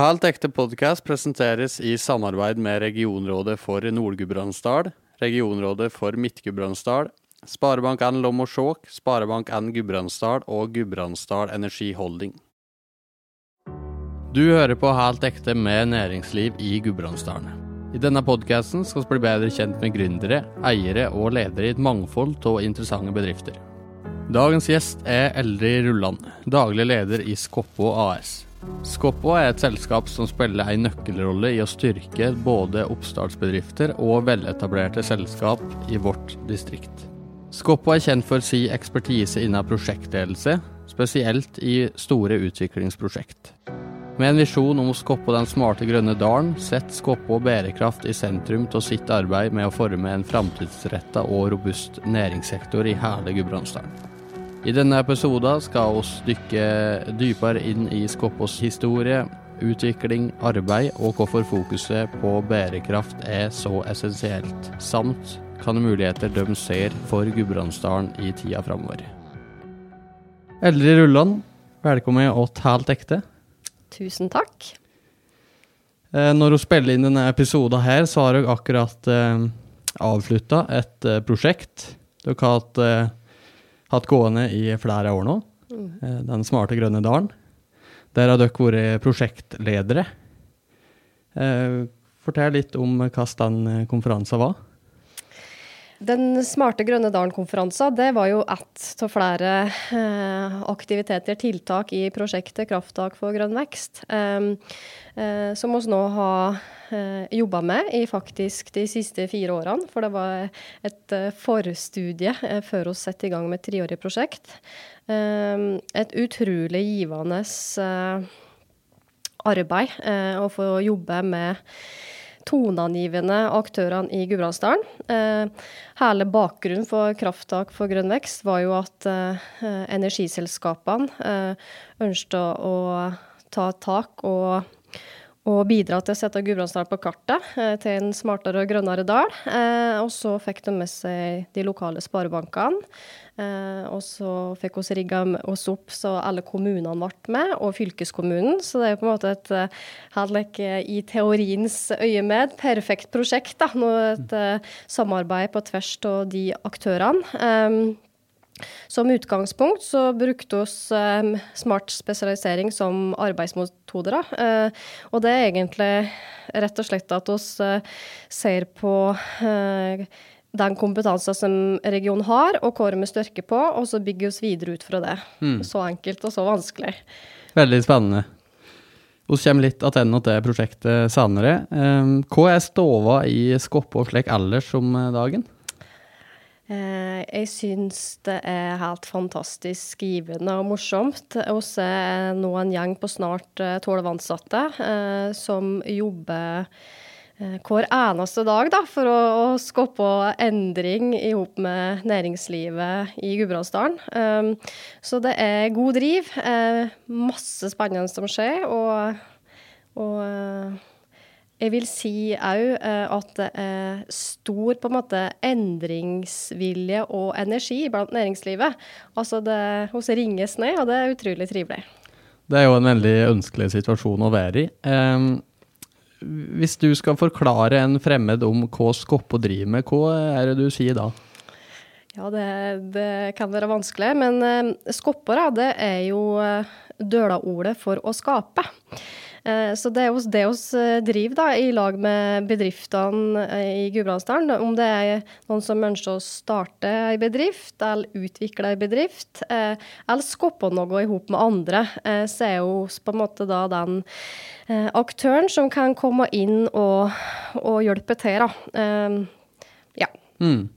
Helt ekte podkast presenteres i samarbeid med Regionrådet for Nord-Gudbrandsdal, Regionrådet for Midt-Gudbrandsdal, Sparebank1 Lom og Skjåk, Sparebank1 Gudbrandsdal og Gudbrandsdal Energi Holding. Du hører på Helt ekte med næringsliv i Gudbrandsdalen. I denne podkasten skal vi bli bedre kjent med gründere, eiere og ledere i et mangfold av interessante bedrifter. Dagens gjest er Eldrid Rulland, daglig leder i Skoppo AS. Skoppo er et selskap som spiller en nøkkelrolle i å styrke både oppstartsbedrifter og veletablerte selskap i vårt distrikt. Skoppo er kjent for sin ekspertise innen prosjektledelse, spesielt i store utviklingsprosjekt. Med en visjon om å skoppe den smarte grønne dalen, setter Skoppo bærekraft i sentrum av sitt arbeid med å forme en framtidsretta og robust næringssektor i hele Gudbrandsdalen. I denne episoden skal vi dykke dypere inn i Skoppås historie, utvikling, arbeid og hvorfor fokuset på bærekraft er så essensielt, samt hvilke muligheter de ser for Gudbrandsdalen i tida framover. Eldrid Rulland, velkommen og Helt ekte. Tusen takk. Eh, når hun spiller inn denne episoden her, så har hun akkurat eh, avslutta et eh, prosjekt dere har hatt, eh, hatt gående i flere år nå. Mm. Den smarte grønne dalen. Der har dere vært prosjektledere. Eh, fortell litt om hvordan den konferansen var. Den smarte grønne dalen-konferansen var jo ett av flere eh, aktiviteter, tiltak i prosjektet Krafttak for grønn vekst, eh, eh, som oss nå har eh, jobba med i faktisk de siste fire årene. For det var et eh, forstudie eh, før vi satte i gang med et treårig prosjekt. Eh, et utrolig givende eh, arbeid eh, å få jobbe med toneangivende aktørene i Gudbrandsdalen. Eh, hele bakgrunnen for Krafttak for grønn vekst var jo at eh, energiselskapene eh, ønsket å ta tak og, og bidra til å sette Gudbrandsdalen på kartet eh, til en smartere og grønnere dal. Eh, og så fikk de med seg de lokale sparebankene. Eh, og så fikk vi rigga oss opp så alle kommunene ble med, og fylkeskommunen. Så det er på en måte et Hadlek i teoriens øyemed perfekt prosjekt. da, Et samarbeid på tvers av de aktørene. Som utgangspunkt så brukte vi eh, smart spesialisering som arbeidsmetoder. Eh, og det er egentlig rett og slett at vi eh, ser på eh, den kompetansen som regionen har, og hva vi styrker på, og så bygger vi videre ut fra det. Så enkelt og så vanskelig. Veldig spennende. Vi kommer litt tilbake til prosjektet senere. Eh, Hva er stova i Skoppo slik ellers om eh, dagen? Eh, jeg syns det er helt fantastisk givende og morsomt å se nå en gjeng på snart tolv ansatte eh, som jobber eh, hver eneste dag da, for å, å skape endring i med næringslivet i Gudbrandsdalen. Så det er god driv, eh, masse spennende som skjer, og, og eh, jeg vil si òg eh, at det er stor på en måte endringsvilje og energi blant næringslivet. Altså det hos ringes ned, og det er utrolig trivelig. Det er jo en veldig ønskelig situasjon å være i. Eh, hvis du skal forklare en fremmed om hva Skoppo driver med, hva er det du sier da? Ja, det, det kan være vanskelig, men eh, skopper det er jo eh, dølaordet for å skape. Eh, så det er jo det vi eh, driver da, i lag med bedriftene eh, i Gudbrandsdalen. Om det er noen som ønsker å starte en bedrift, eller utvikle en bedrift, eller skape noe i med andre, så er jo på en måte da den aktøren som kan komme inn og, og hjelpe til. da. Ja. Mm.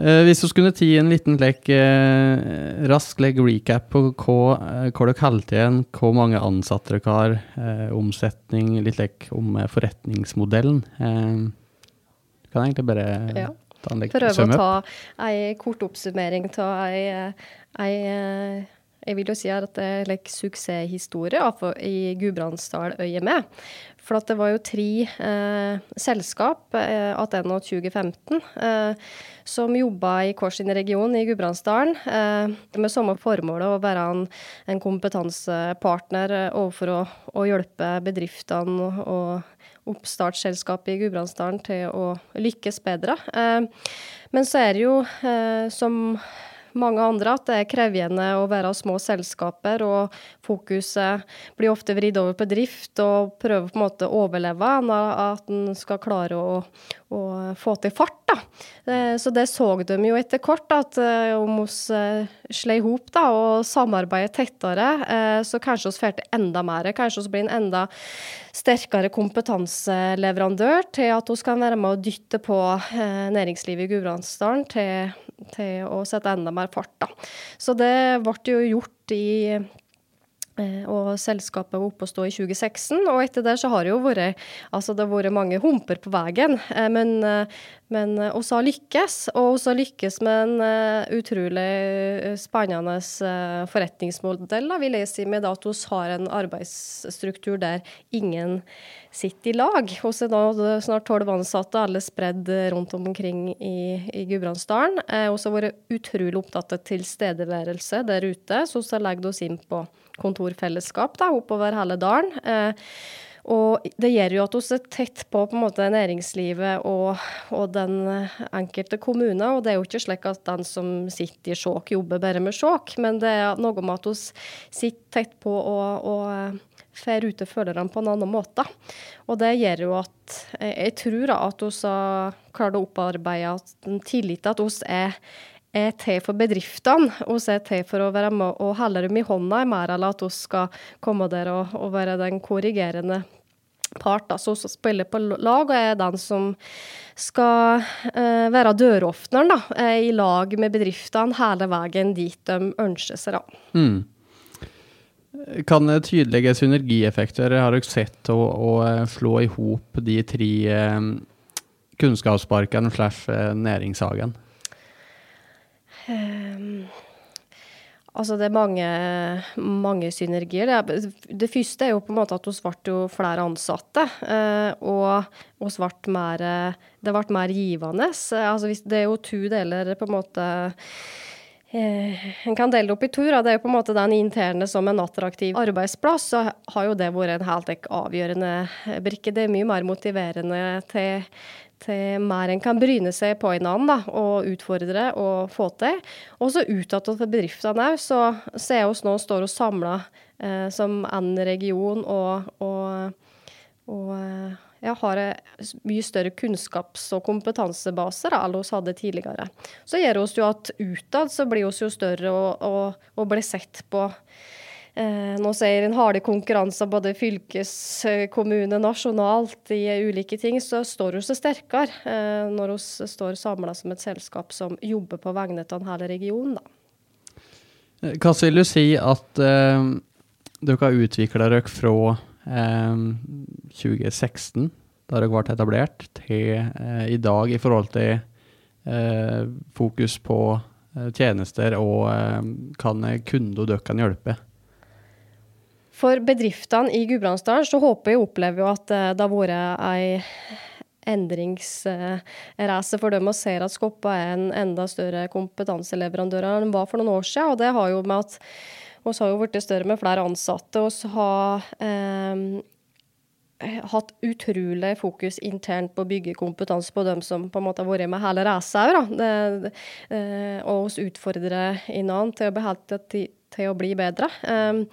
Eh, hvis du skulle ti en liten lek, eh, rask lek recap på hva, hva dere holder igjen, hvor mange ansatte dere har, eh, omsetning, litt lek om forretningsmodellen. Eh, du kan egentlig bare Ja. ta en lek Prøve å ta ei kort oppsummering av ei, ei, jeg vil jo si at det er like, suksesshistorie i Gudbrandsdaløyet med. For det var jo tre eh, selskap eh, attennå 2015 eh, som jobba i hver sin region i Gudbrandsdalen eh, med samme formål å være en, en kompetansepartner eh, overfor å, å hjelpe bedriftene og oppstartsselskapet i Gudbrandsdalen til å lykkes bedre. Eh, men så er det jo, som mange andre at det er krevende å være små selskaper, og fokuset blir ofte vridd over på drift og prøve på en måte å overleve, at en skal klare å, å, få til fart. da. Eh, så det så de jo etter kort, at eh, om vi eh, slår i hop og samarbeider tettere, så kanskje vi får til enda mer. Kanskje vi blir en enda sterkere kompetanseleverandør til at vi kan være med å dytte på næringslivet i Gudbrandsdalen til til å sette enda mer fart. Da. Så det ble jo gjort i og selskapet var oppe å stå i 2016. Og etter det så har det jo vært, altså det har vært mange humper på veien. Eh, men, eh, men oss har lykkes, og oss har lykkes med en utrolig spennende forretningsmodell, da, vil jeg si, med at vi har en arbeidsstruktur der ingen sitter i lag. Vi er da snart tolv ansatte, alle spredd rundt omkring i, i Gudbrandsdalen. Vi har vært utrolig opptatt av tilstedeværelse der ute, så vi har legget oss inn på kontorfellesskap da, oppover hele dalen. Eh, og det gjør jo at vi er tett på, på måte, næringslivet og, og, den enkelte kommune. Og det er jo ikke slik at den som sitter i Skjåk, jobber bare med Skjåk, men det er noe med at vi sitter tett på og, og får rutefølerne på en annen måte. Og det gjør jo at jeg tror at vi har klart å opparbeide en tillit til at vi er er til for bedriftene, Vi er til for å være med og holde dem i hånda mer, eller at vi skal komme der og, og være den korrigerende part. Da. Vi spiller på lag og er den som skal eh, være døråpneren da, eh, i lag med bedriftene hele veien dit de ønsker seg. Da. Mm. Kan tydelige synergieffekter har dere sett å, å eh, slå i hop de tre eh, kunnskapsparkene slash næringshagene? Um, altså det er mange, mange synergier. Det, første er jo på en måte at vi ble flere ansatte. Uh, og oss ble mer, det ble mer givende. Altså det er jo to deler på en måte uh, En kan dele det opp i to. Det er jo på en måte den interne som en attraktiv arbeidsplass. Så har jo det vært en helt avgjørende brikke. Det er mye mer motiverende til til mer en kan bryne seg på en da, og utfordre og få til. Og så utad til bedriftene òg, så ser vi nå står og samler eh, som en region og, og, og eh, ja, har mye større kunnskaps- og kompetansebaser enn vi hadde tidligere. Så gjør oss jo at utad så blir vi jo større og, og, og blir sett på Eh, nå ser en harde konkurranser både fylkeskommune, nasjonalt, i ulike ting, så står vi så sterkere eh, når vi står samla som et selskap som jobber på vegne av hele regionen. Da. Eh, hva vil du si at eh, dere har utvikla dere fra eh, 2016, da dere ble etablert, til eh, i dag i forhold til fokus på tjenester og kan kunder dere kan hjelpe? For bedriftene i Gudbrandsdalen så håper jeg opplever jo at eh, det har vært ei endringsreise for dem og ser at Skoppa er en enda større kompetanseleverandør enn den var for noen år siden. Og det har jo med at vi har jo blitt større med flere ansatte. Vi har eh, hatt utrolig fokus internt på å bygge kompetanse på dem som på en måte har vært med hele òg. Eh, og vi utfordrer hverandre til å beholde til å bli bedre. Um,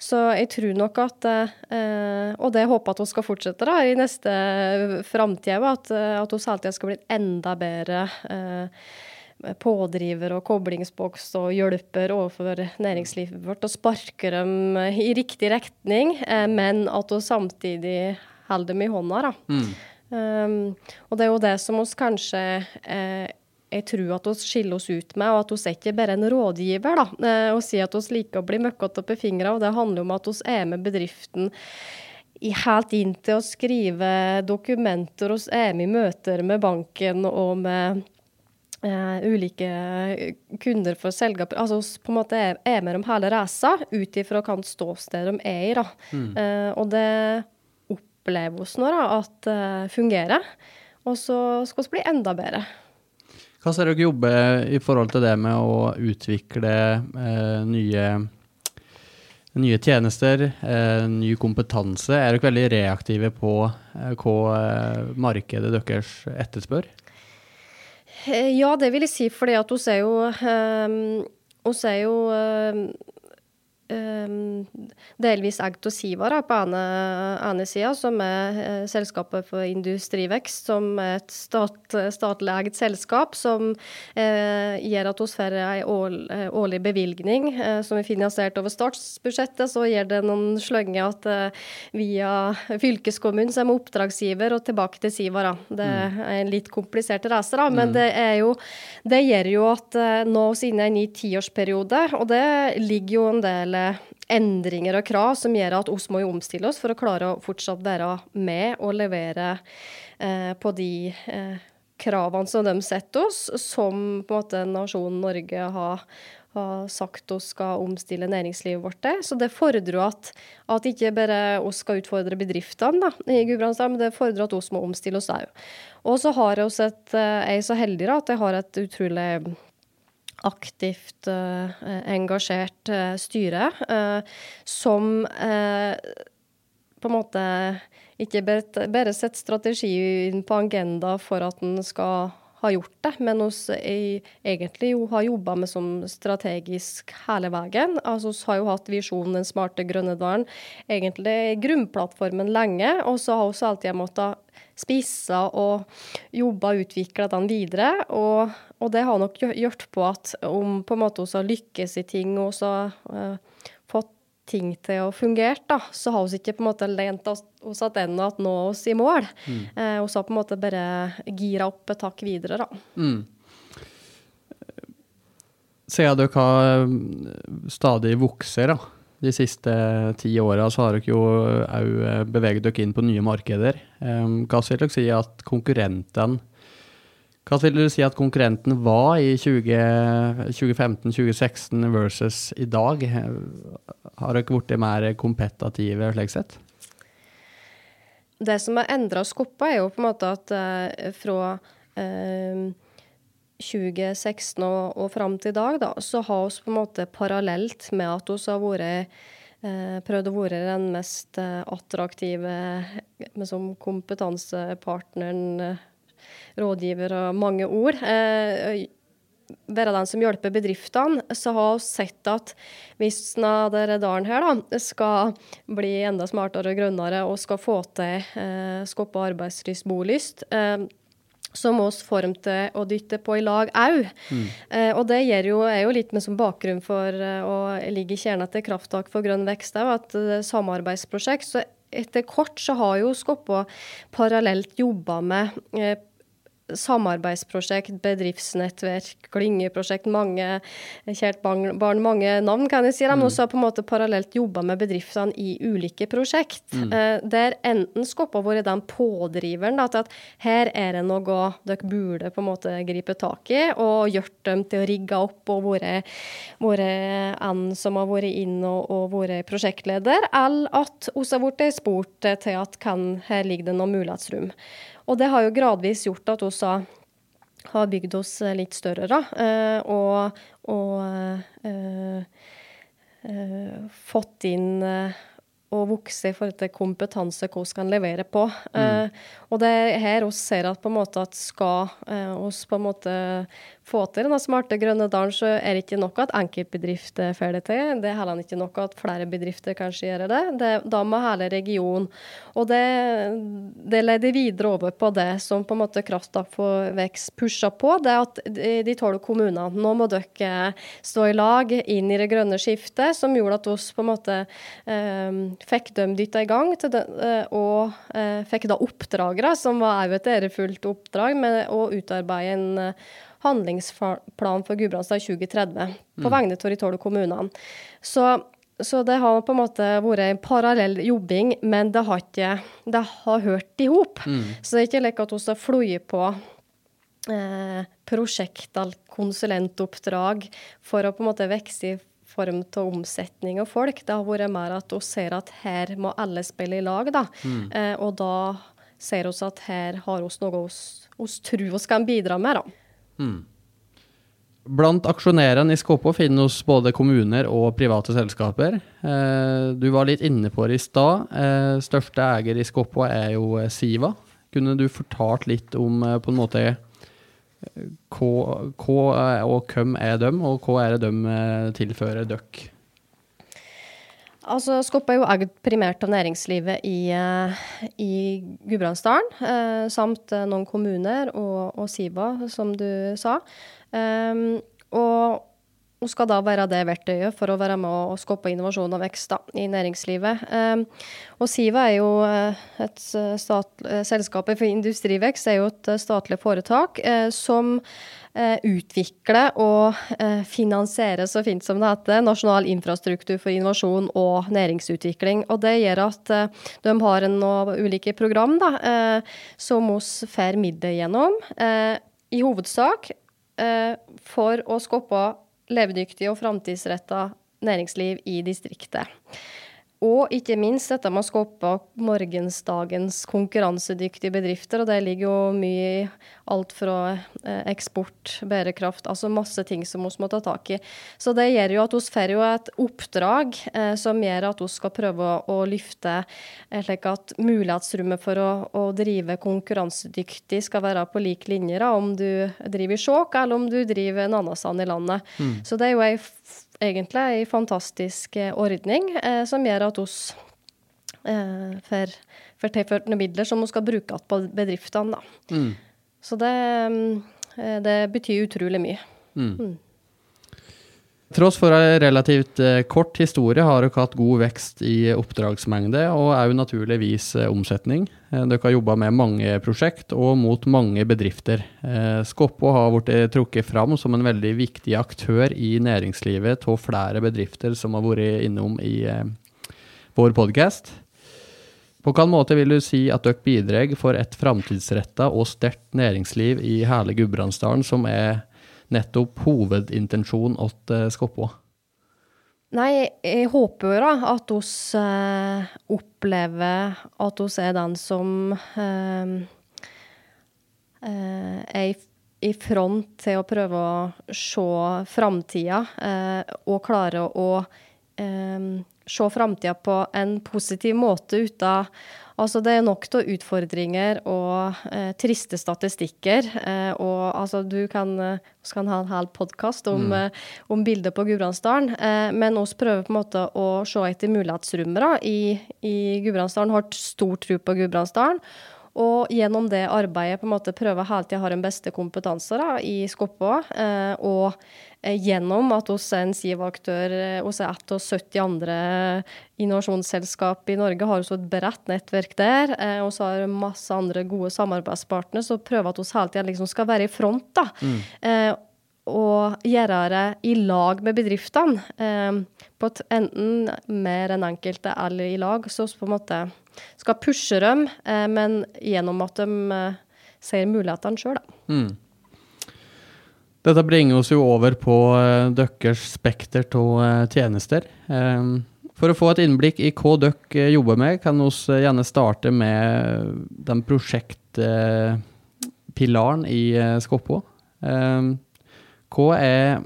så jeg tror nok at uh, Og det håper jeg at hun skal fortsette da, i neste framtid, at, uh, at hun alltid skal bli enda bedre pådriver og koblingsboks og hjelper overfor næringslivet vårt og sparker dem i riktig retning, men at hun samtidig holder dem i hånda. da. Mm. Um, og det er jo det som oss kanskje eh, jeg tror at vi skiller oss ut med, og at vi er ikke bare en rådgiver. da, eh, Og sier at vi liker å bli møkkete i fingrene. Og det handler om at vi er med bedriften helt inn til å skrive dokumenter. Vi er med i møter med banken og med Uh, ulike kunder for selskap. Altså på en måte er, er med dem hele reisa ut ifra hvilket ståsted de er i. da. Mm. Uh, og det opplever vi nå da, at uh, fungerer. Og så skal vi bli enda bedre. Hva ser dere jobbe i forhold til det med å utvikle nye, nye tjenester, ny kompetanse? Er dere veldig reaktive på hva markedet deres etterspør? Eh, ja, det vil jeg si, at hun er jo Hun er jo um, delvis eid av Siva på ene, ene sida, som er uh, selskapet for industrivekst, som er et stat, statlig eid selskap som eh, gjør at vi får årlig, uh, årlig bevilgning som er finansiert over statsbudsjettet. Så gjør det noen slønge at via fylkeskommunen som er oppdragsgiver, og tilbake til Siva. Da. Det mm. er en litt komplisert reise, da, men mm. det, jo, det gjør jo at nå oss inne i en ny tiårsperiode, og det ligger jo en del endringer og krav som gjør at oss må jo omstille oss for å klare å fortsatt være med og levere eh, på de eh, kravene som de setter oss, som på en måte nasjonen Norge har, har sagt oss skal omstille næringslivet vårt til. Så det fordrer at, at ikke bare oss skal utfordre bedriftene da, i Gudbrandsdalen, men det fordrer at oss må omstille oss òg. Og så har også et, eh, jeg er så heldig da, at jeg har et utrolig aktivt uh, engasjert uh, styre uh, som på en måte ikke bare setter strategien på agenda for at en skal ha gjort det, men oss egentlig jo har jobba med som strategisk hele veien. Altså, vi har jo hatt visjonen Den smarte grønne dalen, egentlig grunnplattformen lenge, og så har vi alltid måttet spissa og jobba og utvikla den videre. Og, og, det har nok gjort på at om på en måte vi har lykkes i ting og så uh, fått ting til å fungere, da, så har vi ikke på en måte lent oss, ennå at nå oss i mål. Mm. Uh, vi har på en måte bare gira opp et hakk videre, da. Mm. Siden dere har stadig vokser, da de siste ti åra har dere jo òg eh, beveget dere inn på nye markeder. Hva vil dere si at konkurrenten hva vil du si at konkurrenten var i 2015-2016 versus i dag? Har dere blitt mer kompetative slik sett? Det som har endra skoppa, er jo på en måte at uh, fra uh, 2016 og, og fram til i dag, da, så har vi på en måte parallelt med at vi har vært eh, prøvd å være den mest eh, attraktive som kompetansepartneren, eh, rådgiver og mange ord. Være den som hjelper bedriftene, så har vi sett at hvis denne dalen her da, skal bli enda smartere og grønnere og skal få til eh, skape arbeidslyst, bolyst, eh, så oss formte og dytte på i lag òg. Mm. Eh, og det jo, er jo litt med som bakgrunn for eh, å ligge i kjerna til Krafttak for grønn vekst òg, at det er samarbeidsprosjekt. Så etter kort så har jo Skoppa parallelt jobba med eh, samarbeidsprosjekt, bedriftsnettverk, klyngeprosjekt, mange kjært barn, mange navn, kan jeg si. De mm. også har på en måte parallelt jobba med bedriftene i ulike prosjekt. Mm. Eh, der enten Skoppa vært den pådriveren da, til at her er det noe dere burde på en måte gripe tak i, og gjort dem til å rigge opp og vært en som har vært inn og, og vært prosjektleder, eller at vi har blitt spurt til at kan, her ligger det noe mulighetsrom. Og det har jo gradvis gjort at USA har bygd oss litt større, da. Eh, og, og øh, øh, fått inn uh, og vokse i forhold til kompetanse hva vi kan levere på. Mm. og det er her vi ser at på en måte at skal oss på en måte få til denne smarte grønne dalen, så er det ikke nok at enkeltbedrifter får det til. Det er heller ikke nok at flere bedrifter kanskje gjør det. det da må hele regionen. Og det, det, leder videre over på det som på en måte Krafta for vekst pusher på, det at de tolv kommunene nå må dere stå i lag inn i det grønne skiftet, som gjorde at oss på en måte eh, fikk dem dytta i gang, det, eh, og eh, fikk da oppdragere, som var òg et ærefullt oppdrag, med å utarbeide en handlingsplan for Gudbrandsdal 2030 på mm. vegne av de tolv kommunene. Så, så, det har på en måte vært en parallell jobbing, men det har ikke det har hørt i hop. Mm. Så det er ikke like at vi har fløyet på eh, prosjekter, konsulentoppdrag for å på en måte vokse i form av omsetning og folk. Det har vært mer at vi ser at her må alle spille i lag, da. Mm. Eh, og da ser vi at her har vi noe vi tror vi kan bidra med, da. Mm. Blant aksjonærene i Skåpå finnes både kommuner og private selskaper. Eh, du var litt inne på det i stad. Eh, største eier i Skåpå er jo Siva. Kunne du fortalt litt om på en måte hva, og hvem er dem, og hva er det de eh, tilfører dere? Altså, Skopp er jo eid primært av næringslivet i, eh, i Gudbrandsdalen, eh, samt noen kommuner og, og, Siva, som du sa. Um, og hun skal da være det verktøyet for å være med og skape innovasjon og vekst da, i næringslivet. Um, og Siva er jo eh, et statlig, eh, Selskapet for industrivekst er jo et statlig foretak som uh, utvikler og finansiere finansierer, så fint som det heter, nasjonal infrastruktur for innovasjon og næringsutvikling. Og det gjør at de har en ulike program da, som vi får midler gjennom, i hovedsak for å skape levedyktig og framtidsretta næringsliv i distriktet. Og ikke minst dette med å skape morgensdagens konkurransedyktige bedrifter. Og det ligger jo mye i alt fra eh, eksport, bærekraft, altså masse ting som vi må ta tak i. Så det gjør jo at vi får jo et oppdrag eh, som gjør at vi skal prøve å, å løfte eh, slik at mulighetsrommet for å, å, drive konkurransedyktig skal være på lik linje, da, om du driver i Skjåk eller om du driver en annen sted i landet. Mm. Så det er jo ei egentlig ei fantastisk eh, ordning eh, som gjør at oss eh, får, tilført noen midler som vi skal bruke igjen på bedriftene. Mm. Så det, det, betyr utrolig mye. Mm. Tross for en relativt eh, kort historie har dere hatt god vekst i oppdragsmengde, og òg naturligvis eh, omsetning. Eh, dere har jobba med mange prosjekt og mot mange bedrifter. Skoppo har blitt trukket fram som en veldig viktig aktør i næringslivet av flere bedrifter som har vært innom i vår podkast. På hvilken måte vil du si at dere bidrar for et framtidsretta og sterkt næringsliv i hele Gudbrandsdalen, som er nettopp hovedintensjonen eh, Skoppå? Nei, jeg håper jo da at vi eh, opplever at vi er den som eh, eh, er i, i, front til å prøve å se framtida eh, og klare å eh, se framtida på en positiv måte uten Altså, det er nok av utfordringer og eh, triste statistikker. Eh, og altså, du kan, eh, kan ha en hel podkast om, mm. Eh, om bilder på Gudbrandsdalen. Eh, men vi prøver på en måte å se etter mulighetsrommet i, i Gudbrandsdalen. Har stor tro på Gudbrandsdalen. Og gjennom det arbeidet på en måte prøve hele tida ha den beste kompetanse da, i Skoppa. Eh, og eh, gjennom at hos en SIVA-aktør hos eh, ett og 70 andre innovasjonsselskap i Norge har vi et bredt nettverk der. Og så har masse andre gode samarbeidspartnere så prøver at vi hele tida liksom skal være i front. da. Mm. Eh, og gjøre det i lag med bedriftene. Eh, på at enten mer enn enkelte eller i lag. Så på en måte skal pushe dem, eh, men gjennom at de eh, ser mulighetene sjøl, da. Mm. Dette bringer oss jo over på uh, deres spekter av tjenester. Um, for å få et innblikk i hva dere jobber med, kan vi gjerne starte med den prosjektpilaren i Skoppå. Hva, er,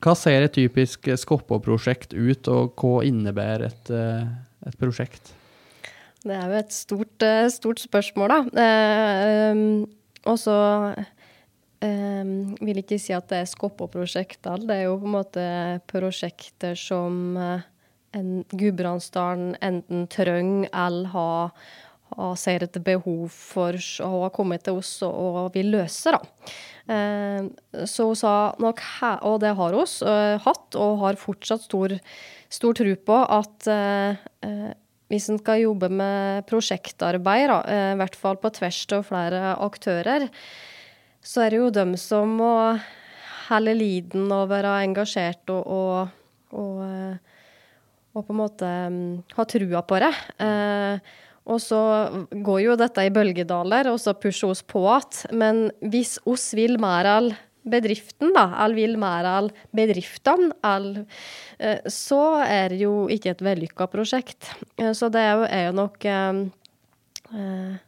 hva ser et typisk Skoppo-prosjekt ut, og hva innebærer et, et prosjekt? Det er jo et stort, eh, stort spørsmål, da. Eh, um, og så eh, vil ikke si at det er Skoppo-prosjekter. Det er jo på en måte prosjekter som en Gudbrandsdalen enten trenger eller har, har, ser et behov for å ha kommet til oss og, og vil løse. da. Uh, så hun sa nok, og det har hun uh, hatt, og har fortsatt stor, stor tro på, at hvis en skal jobbe med prosjektarbeid, da, eh, i hvert fall på tvers av flere aktører, så er det jo dem som må helle liden og være engasjert og, og, og, eh, og på en måte um, ha trua på det. Eh, Og så går jo dette i bølgedaler, og så pusher oss på igjen. Men hvis oss vil mer av bedriften, da, eller vil mer av bedriftene, eller, eh, så er det jo ikke et vellykka prosjekt. Eh, så det er jo, er jo nok eh, eh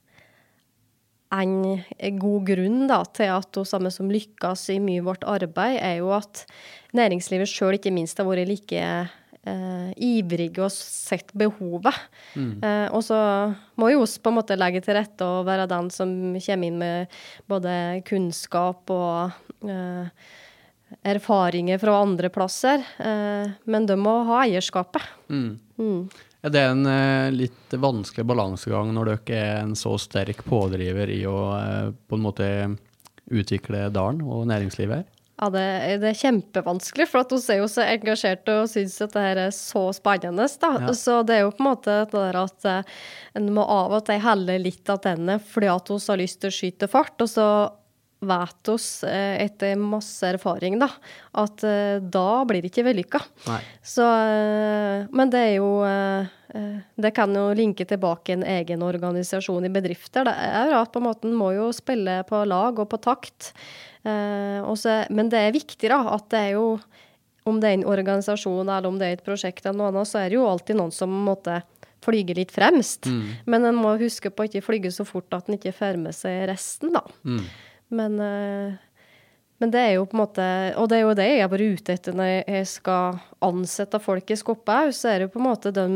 en god grunn da, til at hun samme som lykkes i mye vårt arbeid, er jo at næringslivet sjøl ikke minst har vært like eh, ivrige og sett behovet. Mm. Eh, og så må jo oss på en måte legge til rette og være den som kommer inn med både kunnskap og eh, erfaringer fra andre plasser. Eh, men de må ha eierskapet. Mm. Mm. Er det en eh, litt vanskelig balansegang når dere er en så sterk pådriver i å eh, på en måte utvikle dalen og næringslivet her? Ja, det, det, er kjempevanskelig, for at hun er jo så engasjert og syns at det her er så spennende. Ja. Så det er jo på en måte det der at eh, en må av og til helle litt av tennene fordi at hun har lyst til å skyte fart. og så vet oss eh, etter masse erfaring da, at eh, da blir det ikke vellykka. Så, eh, men det er jo Det kan jo linke tilbake en egen organisasjon i bedrifter. Det er jo at på en måte må jo spille på lag og på takt. Også, men det er viktig da, at det er jo om det er en organisasjon eller om det er et prosjekt, eller noe annet, så er det jo alltid noen som måtte flyge litt fremst. Mm. Men en må huske på å ikke flyge så fort at en ikke får med seg resten, da. Mm. Men, eh, men, det er jo på en måte Og det er jo det jeg er bare ute etter når jeg skal ansette folk i Skopphaug, så er det jo på en måte de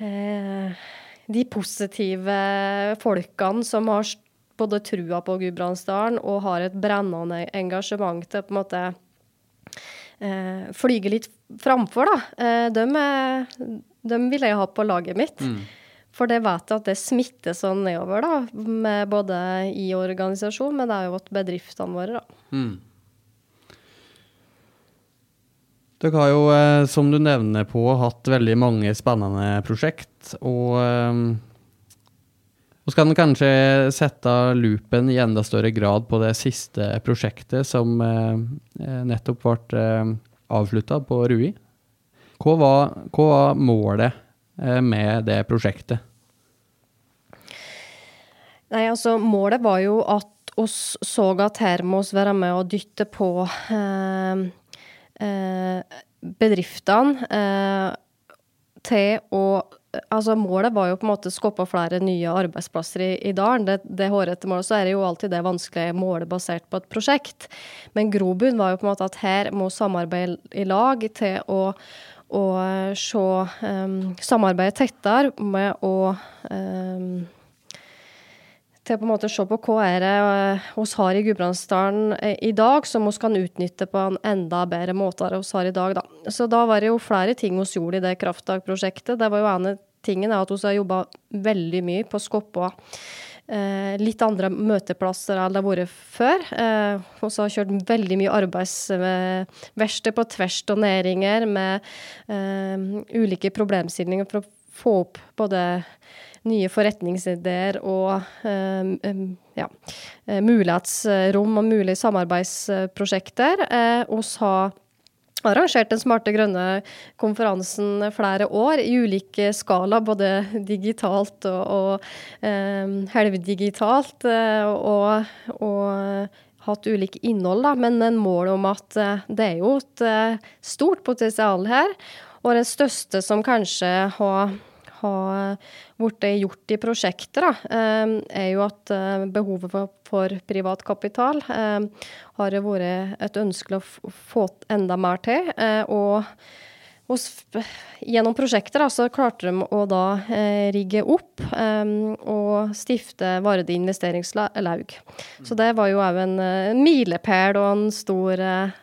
eh, de positive folkene som har både trua på Gudbrandsdalen og har et brennende engasjement til på en måte eh, flyge litt framfor, da. De, de, vil jeg ha på laget mitt. Mm. For det vet jeg at det smitter sånn nedover, da, både i organisasjonen, men det er jo at bedriftene våre, da. Mm. Dere har jo, eh, som du nevner på, hatt veldig mange spennende prosjekt. Og så kan kanskje sette loopen i enda større grad på det siste prosjektet som eh, eh, nettopp ble avslutta på Rui. Hva var, hva var målet Eh, med det prosjektet? Nei, altså Målet var jo at oss så at her må vi være med og dytte på eh, eh, bedriftene eh, til å Altså Målet var jo på en måte å skape flere nye arbeidsplasser i, i dalen. Det, det hårete målet. Så er det jo alltid det vanskelige målet basert på et prosjekt. Men grobunnen var jo på en måte at her må samarbeide i lag til å eh, se um, samarbeidet tettere med å um, til på en måte se på hva er det vi eh, har i Gudbrandsdalen i dag som vi kan utnytte på en enda bedre måte enn vi har i dag. Da. Så da var det jo flere ting vi gjorde i det kraftdagprosjektet. Det var jo ene tingen at vi har jobba veldig mye på Skoppa eh, litt andre møteplasser enn det har vært før. Eh, og så har kjørt veldig mye arbeidsverksted på tvers av næringer med eh, ulike problemstillinger for å få opp både nye forretningsideer og eh, ja, eh, mulighetsrom og mulige samarbeidsprosjekter. Eh, oss har arrangert den smarte grønne konferansen flere år i ulike skala, både digitalt og, og eh, helvdigitalt, eh, og, og, hatt ulike innhold, da, men en mål om at eh, det er jo et eh, stort potensial her. Og det største som kanskje har har blitt gjort i prosjekter, da, eh, er jo at eh, behovet for, for privat kapital eh, har vært et ønske å få enda mer til. og gjennom prosjekter så klarte de å da eh, rigge opp eh, og stifte Varde investeringslaug. Så det var jo òg en, en milepæl og en stor eh,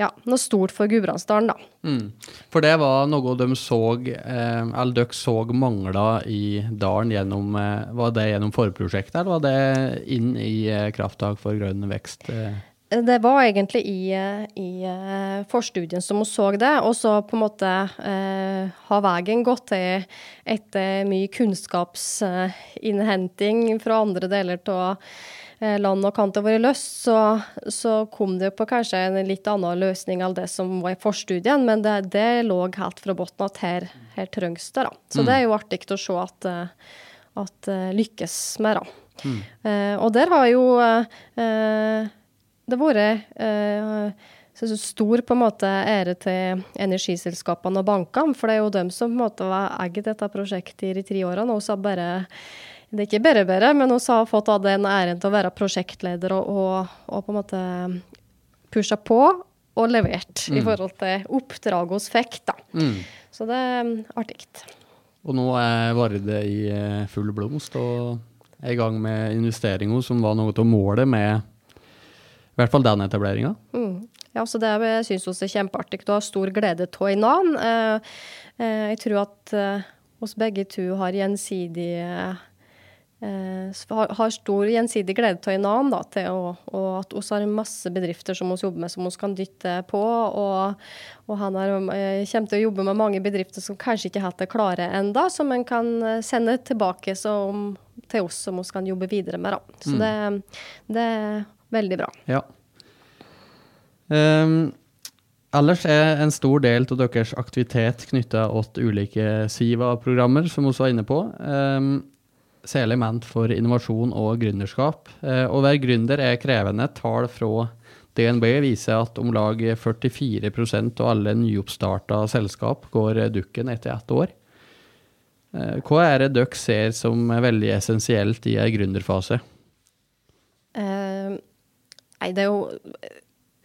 ja, noe stort for Gudbrandsdalen, da. Mm. For det var noe de så, eh, eller dere så mangla i dalen gjennom eh, Var det gjennom forprosjektet, eller var det inn i eh, Krafttak for grønn vekst? Eh? Det var egentlig i, eh, i uh, forstudien som hun så det, og så på en måte har veien gått til etter mye kunnskapsinnhenting fra andre deler av eh, land og kanter har vært løst, så, så, kom det på kanskje en litt annen løsning enn det som var i forstudien, men det, det lå helt fra bunnen at her, her trengs det. da. Så mm. det er jo artig å se at, at lykkes med det. Mm. Eh, og der har jo eh, det vært eh, så stor på en måte ære til energiselskapene og bankene, for det er jo dem som på en måte har eid dette prosjektet i de tre årene. Og så bare det er ikke bare bare, men hun har fått av den æren til å være prosjektleder og, og, og på en måte pusha på og levert mm. i forhold til oppdraget hun fikk. da. Mm. Så det er artig. Og nå er Varde i eh, full blomst og er i gang med investeringer som var noe av målet med i hvert fall den etableringa. Mm. Ja, så det syns vi er kjempeartig Du har stor glede av i navn. Eh, eh, jeg tror at oss begge to har gjensidig har stor gjensidig glede av hverandre. til å, og at vi har masse bedrifter som vi jobber med, som vi kan dytte på. Og, og han er, kommer til å jobbe med mange bedrifter som kanskje ikke har hatt det klare enda, som en kan sende tilbake som, til oss, som vi kan jobbe videre med. Da. Så mm. det, det, er veldig bra. Ja. Um, ellers er en stor del av deres aktivitet knytta til ulike Siva-programmer, som vi var inne på. Um, særlig ment for innovasjon og gründerskap. Uh, å være gründer er krevende. Tall fra DNB viser at om lag 44% av alle nyoppstarta selskap går dukken etter ett år. Uh, hva er det dere ser som er veldig essensielt i en gründerfase? Uh, nei, det er jo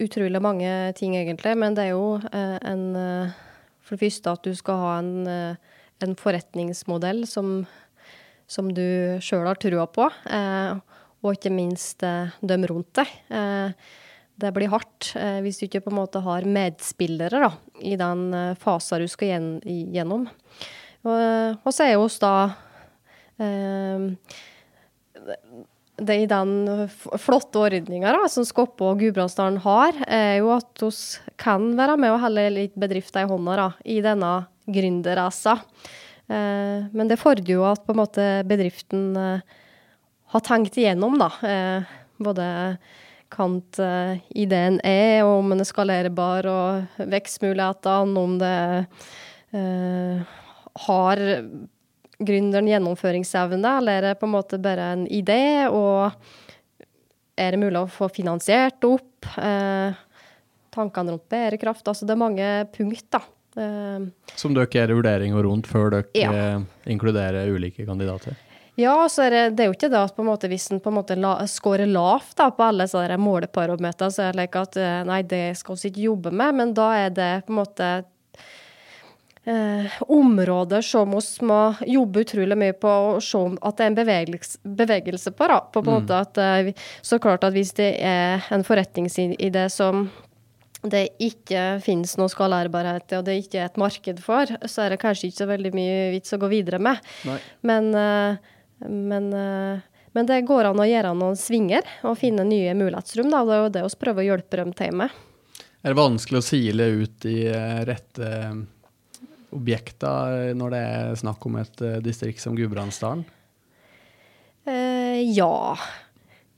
utrolig mange ting, egentlig. Men det er jo eh, en eh, For det første at du skal ha en, eh, en forretningsmodell som, som du sjøl har trua på. og ikke minst dem rundt deg. det blir hardt hvis du ikke på en måte har medspillere da, i den fasen du skal gjennom. Og, og så er oss da det i den flotte ordninga som Skoppe og Gudbrandsdalen har, er jo at vi kan være med og holde litt bedrifter i hånda da, i denne gründerracen. Eh, men det fordrer jo at måte bedriften eh, har tenkt igjennom, da. Eh, både kant ideen er, og om den er skalerbar, og vekstmulighetene, om det har gründeren gjennomføringsevne, eller er det på en måte bare en idé? Og er det mulig å få finansiert opp? Eh, tankene rundt bærekraft. Altså det er mange punkt, da. Eh, Som dere gjør vurderinger rundt før dere ja. Eh, inkluderer ulike kandidater? Ja, så er det, det, er jo ikke det at på en måte, hvis en på en måte la, scorer lavt da, på alle sånne måleparametere, så er det like at eh, nei, det skal vi ikke jobbe med, men da er det på en måte eh, områder som vi må jobbe utrolig mye på og se at det er en bevegelse, bevegelse på. Da. på, på mm. at, eh, så klart at hvis det er en forretningsidé som det ikke finnes noe skalerbarhet og det ikke er et marked for, så er det kanskje ikke så veldig mye vits å gå videre med. Men, eh, men, eh, men, det går an å gjøre noen svinger og finne nye mulighetsrom. Da. Det er jo det vi prøver å hjelpe dem til med. Er det vanskelig å sile ut de rette objekter når det er snakk om et distrikt som Gudbrandsdalen? Eh, ja.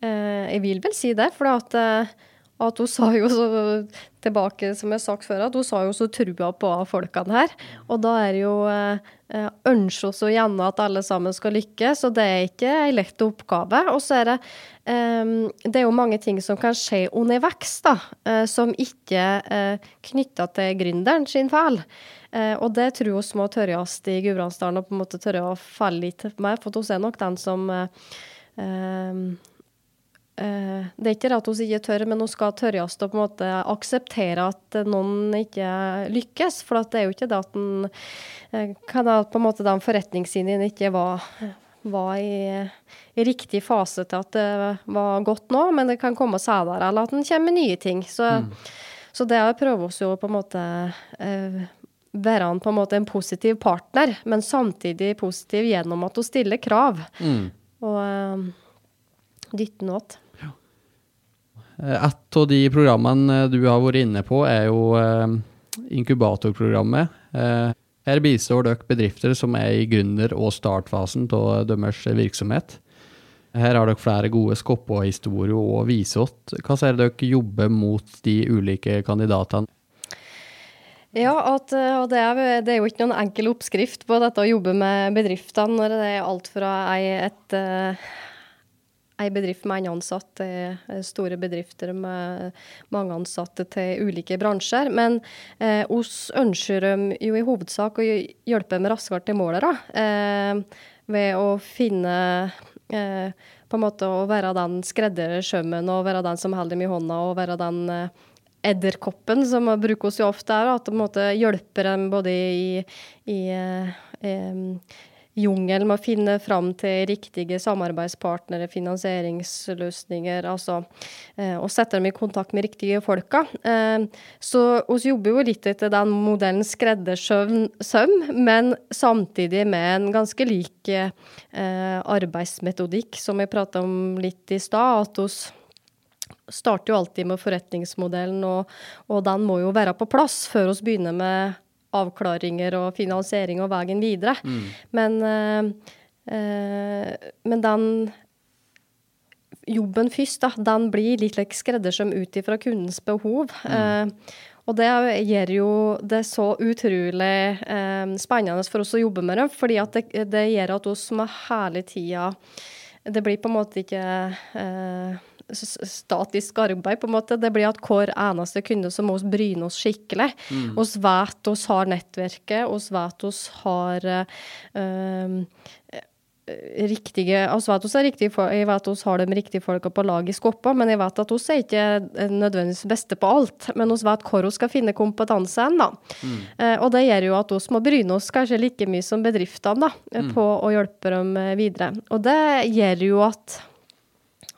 eh, jeg vil vel si det. For at, at hun sa jo så tilbake, som jeg har sagt før, at hun sa jo så trua på folkene her. Og da er det jo ønsker vi så gjerne at alle sammen skal lykkes, og det er ikke en lett oppgave. Og så er det um, Det er jo mange ting som kan skje underveis, da, som ikke er knytta til gründeren sin feil. Eh, og det tror vi må tørres i Gudbrandsdalen, og på en måte tørre å falle litt mer. For hun er nok den som eh, eh, det er ikke det at vi ikke tør, men hun skal tørres å på en måte akseptere at noen ikke lykkes. For det er jo ikke det at den, kan ha på en måte den forretningssiden ikke var, var i, i, riktig fase til at det var godt nå, men det kan komme senere, eller at den kommer med nye ting. Så, mm. så det prøver vi jo på en måte eh, være en, på en måte en positiv partner, men samtidig positiv gjennom at hun stiller krav. Mm. Og uh, dytte noe til. Eh, et av de programmene du har vært inne på, er jo uh, inkubatorprogrammet. Her bistår dere bedrifter som er i gründer- og startfasen av deres virksomhet. Her har dere flere gode Skoppa-historier å vise oss. Hva ser dere jobber mot de ulike kandidatene? Ja, at, og det er, det er, jo ikke noen enkel oppskrift på dette å jobbe med bedriftene når det er alt fra ei, et, ei bedrift med én ansatt til store bedrifter med mange ansatte til ulike bransjer. Men eh, oss ønsker jo i hovedsak å hjelpe dem raskere til målet. Eh, ved å finne eh, på en måte å være den skreddersømmen og være den som holder dem i hånda og være den eh, edderkoppen, som brukes jo ofte er, at det på en måte hjelper dem både i, i eh, jungelen med å finne fram til riktige samarbeidspartnere, finansieringsløsninger, altså eh, og sette dem i kontakt med riktige folka. Eh, så vi jobber jo litt etter den modellen skreddersøm, men samtidig med en ganske lik eh, arbeidsmetodikk, som jeg prata om litt i stad. at oss starter jo alltid med forretningsmodellen, og, og, den må jo være på plass før vi begynner med avklaringer og finansiering og veien videre. Mm. Men, øh, øh, men den jobben først, da, den blir litt like skreddersøm ut ifra kundens behov. Mm. Uh, og det gjør jo det så utrolig eh, spennende for oss å jobbe med det, fordi det, det gjør at oss med hele tida Det blir på en måte ikke uh, statisk arbeid, på en måte. Det blir at hver eneste kunde så må vi bryne oss skikkelig. Mm. Oss vet oss har nettverket, oss vet oss har øh, riktige altså vet oss er riktige, Jeg vet oss har de riktige folka på lag i Skoppa, men jeg vet at oss er ikke nødvendigvis beste på alt. Men oss vet hvor vi skal finne kompetansen. da. Mm. Eh, og det gjør jo at oss må bryne oss kanskje like mye som bedriftene da, mm. på å hjelpe dem videre. Og det gjør jo at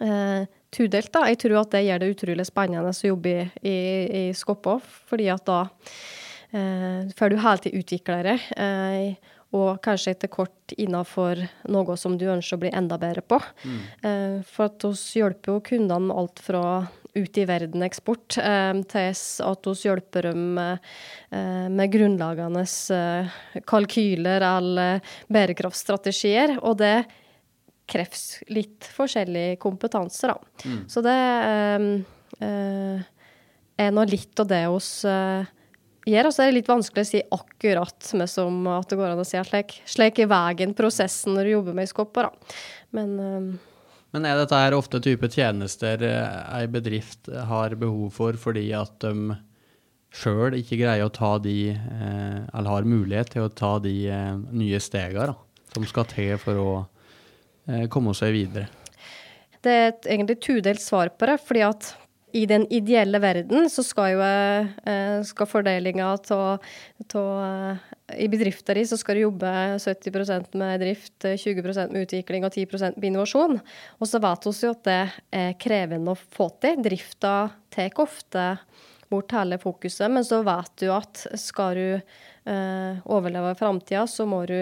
eh, tudelt. da. Jeg tror at det gjør det utrolig spennende å jobbe i, i, i Skoppa, fordi at da eh, får du hele tiden utvikle det. Eh, og kanskje etter kort innenfor noe som du ønsker å bli enda bedre på. Mm. Eh, for at vi hjelper jo kundene med alt fra ut i verden eksport eh, til at vi hjelper dem eh, med grunnlagende eh, kalkyler eller bærekraftstrategier. Og det kreves litt forskjellig kompetanse, da. Mm. Så det uh, er nå litt av det oss uh, gjør. Og så er det litt vanskelig å si akkurat med som at det går an å si at slik, slik er veien, prosessen, når du jobber med skopper, da. Men uh, men er dette her ofte type tjenester ei bedrift har behov for fordi at de sjøl ikke greier å ta de, eller har mulighet til å ta de nye stegene som skal til for å komme seg videre? Det er et egentlig tudelt svar på det. fordi at i den ideelle verden så skal jo eh, skal fordelinga av eh, I bedrifta di så skal du jobbe 70% med drift, 20% med utvikling og 10% med innovasjon. Og så vet vi jo at det er krevende å få til. Drifta tar ofte bort hele fokuset, men så vet du at skal du eh, overleve i framtida, så må du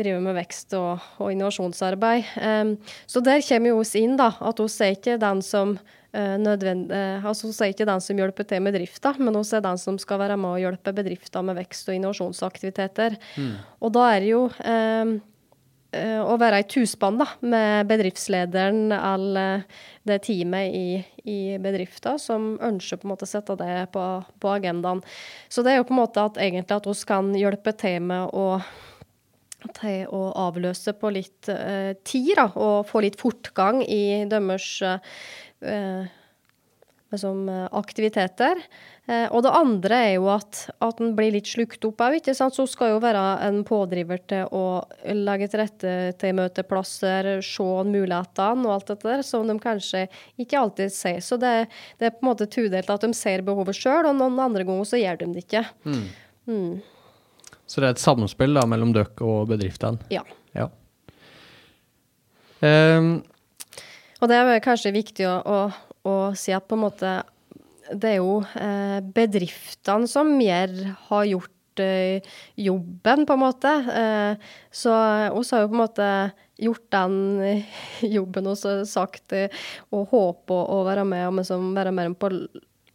driver med vekst og, og innovasjonsarbeid. Um, så der kommer vi oss inn, da. At vi er ikke den som uh, nødvend, uh, altså vi er ikke den som hjelper til med drifta, men også er den som skal være med og hjelpe bedrifter med vekst og innovasjonsaktiviteter. Mm. Og da er det jo um, å være i tuspann da, med bedriftslederen eller det teamet i, i bedriften som ønsker på en måte å sette det på, på agendaen. Så det er jo på en måte at egentlig at vi kan hjelpe til med å til å avløse på litt uh, tid, da, og få litt fortgang i deres uh, liksom, aktiviteter. Uh, og det andre er jo at, at den blir litt slukt opp òg, ikke sant. Så skal jo være en pådriver til å legge til rette til møteplasser, se mulighetene og alt dette der, som de kanskje ikke alltid ser. Så det, det er på en måte tudelt at de ser behovet sjøl, og noen andre ganger så gjør de det ikke. Mm. Mm. Så det er et samspill da, mellom dere og bedriftene? Ja. ja. Um, og det er kanskje viktig å, å, å, si at på en måte det er jo eh, bedriftene som mer har gjort eh, jobben, på en måte. Eh, så vi har jo på en måte gjort den jobben og sagt, eh, og håper å være med og liksom være med på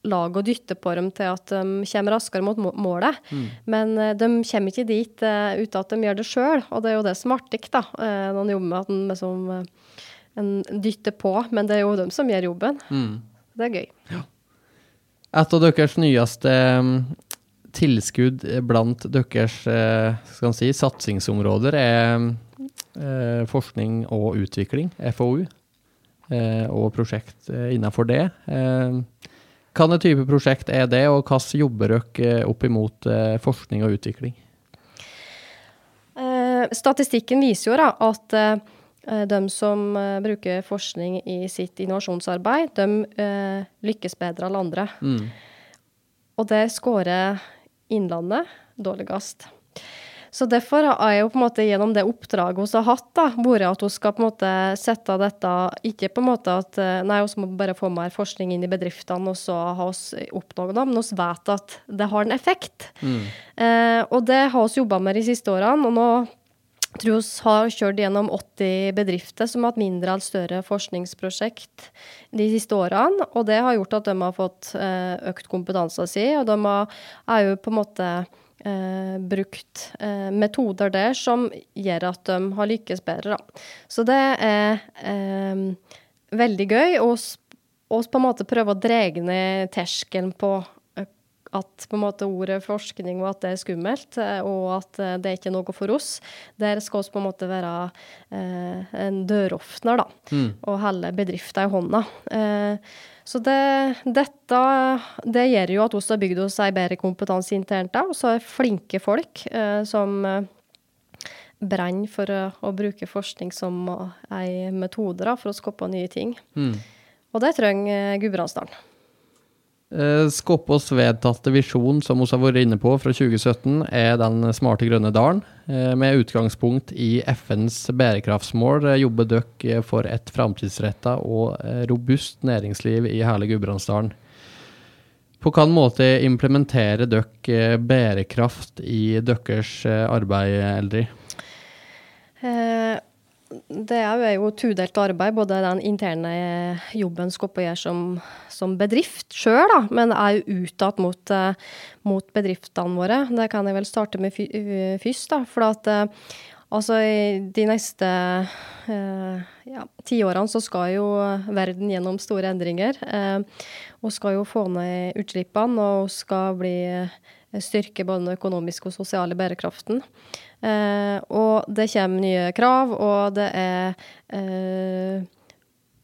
lag og dytte på dem til at de kommer raskere mot målet. Mm. Men uh, de kommer ikke dit uh, uten at de gjør det sjøl, og det er jo det som er artig da, uh, når en jobber med at en liksom, uh, dytter på, men det er jo dem som gjør jobben. Mm. Det er gøy. Et av deres nyeste mm, tilskudd blant deres eh, skal man si, satsingsområder er eh, forskning og utvikling, FoU, eh, og prosjekt eh, innenfor det. Eh, hvilken type prosjekt er det, og hvordan jobber dere opp imot eh, forskning og utvikling? Eh, statistikken viser jo da at eh, de som eh, bruker forskning i sitt innovasjonsarbeid, de eh, lykkes bedre enn andre. Mm. Og det scorer Innlandet dårligst. Så derfor har jeg jo på en måte gjennom det oppdraget hun har hatt, da, vært at hun skal på en måte sette dette Ikke på en måte at nei, vi må bare få mer forskning inn i bedriftene, og så har vi oppnådd det, men vi vet at det har en effekt. Mm. Eh, og det har vi jobba med de siste årene. og nå tror vi har kjørt gjennom 80 bedrifter som har hatt mindre eller større forskningsprosjekt de siste årene. Og det har gjort at de har fått eh, økt kompetansen sin, og de har, er jo på en måte eh, brukt eh, metoder der som gjør at de har lykkes bedre. Da. Så det er eh, veldig gøy. S- på en måte prøve å dra ned terskelen på at på en måte ordet forskning og at det er skummelt, eh, og at eh, det er ikke noe for oss. Der skal vi på en måte være eh, en døråpner, da, Mm. og holde bedrifter i hånda. Eh, så det, dette det gjør jo at vi har bygd oss ei bedre kompetanse internt, da, og så er flinke folk eh, som eh, brenner for å, bruke forskning som ei metode da, for å skape nye ting. Mm. Og det trenger Gudbrandsdalen. Eh, Skåpås vedtatte visjon, som vi har vært inne på fra 2017, er den smarte grønne dalen. Eh, Med utgangspunkt i FNs bærekraftsmål eh, jobber dere for et framtidsretta og robust næringsliv i hele Gudbrandsdalen. På hvilken måte implementerer dere bærekraft i deres arbeid, Eldrid? Eh, Det er jo- tudelt arbeid, både den interne jobben skal på gjøre som, som bedrift sjøl, men er jo utad mot, eh, mot bedriftene våre. Det kan jeg vel starte med eh, først, da. For at eh, altså de neste eh, ja, tiårene så skal jo verden gjennom store endringer. Eh, og skal jo få ned utslippene, og skal bli styrke både den økonomiske og sosiale bærekraften. Eh, og det kommer nye krav, og det er eh,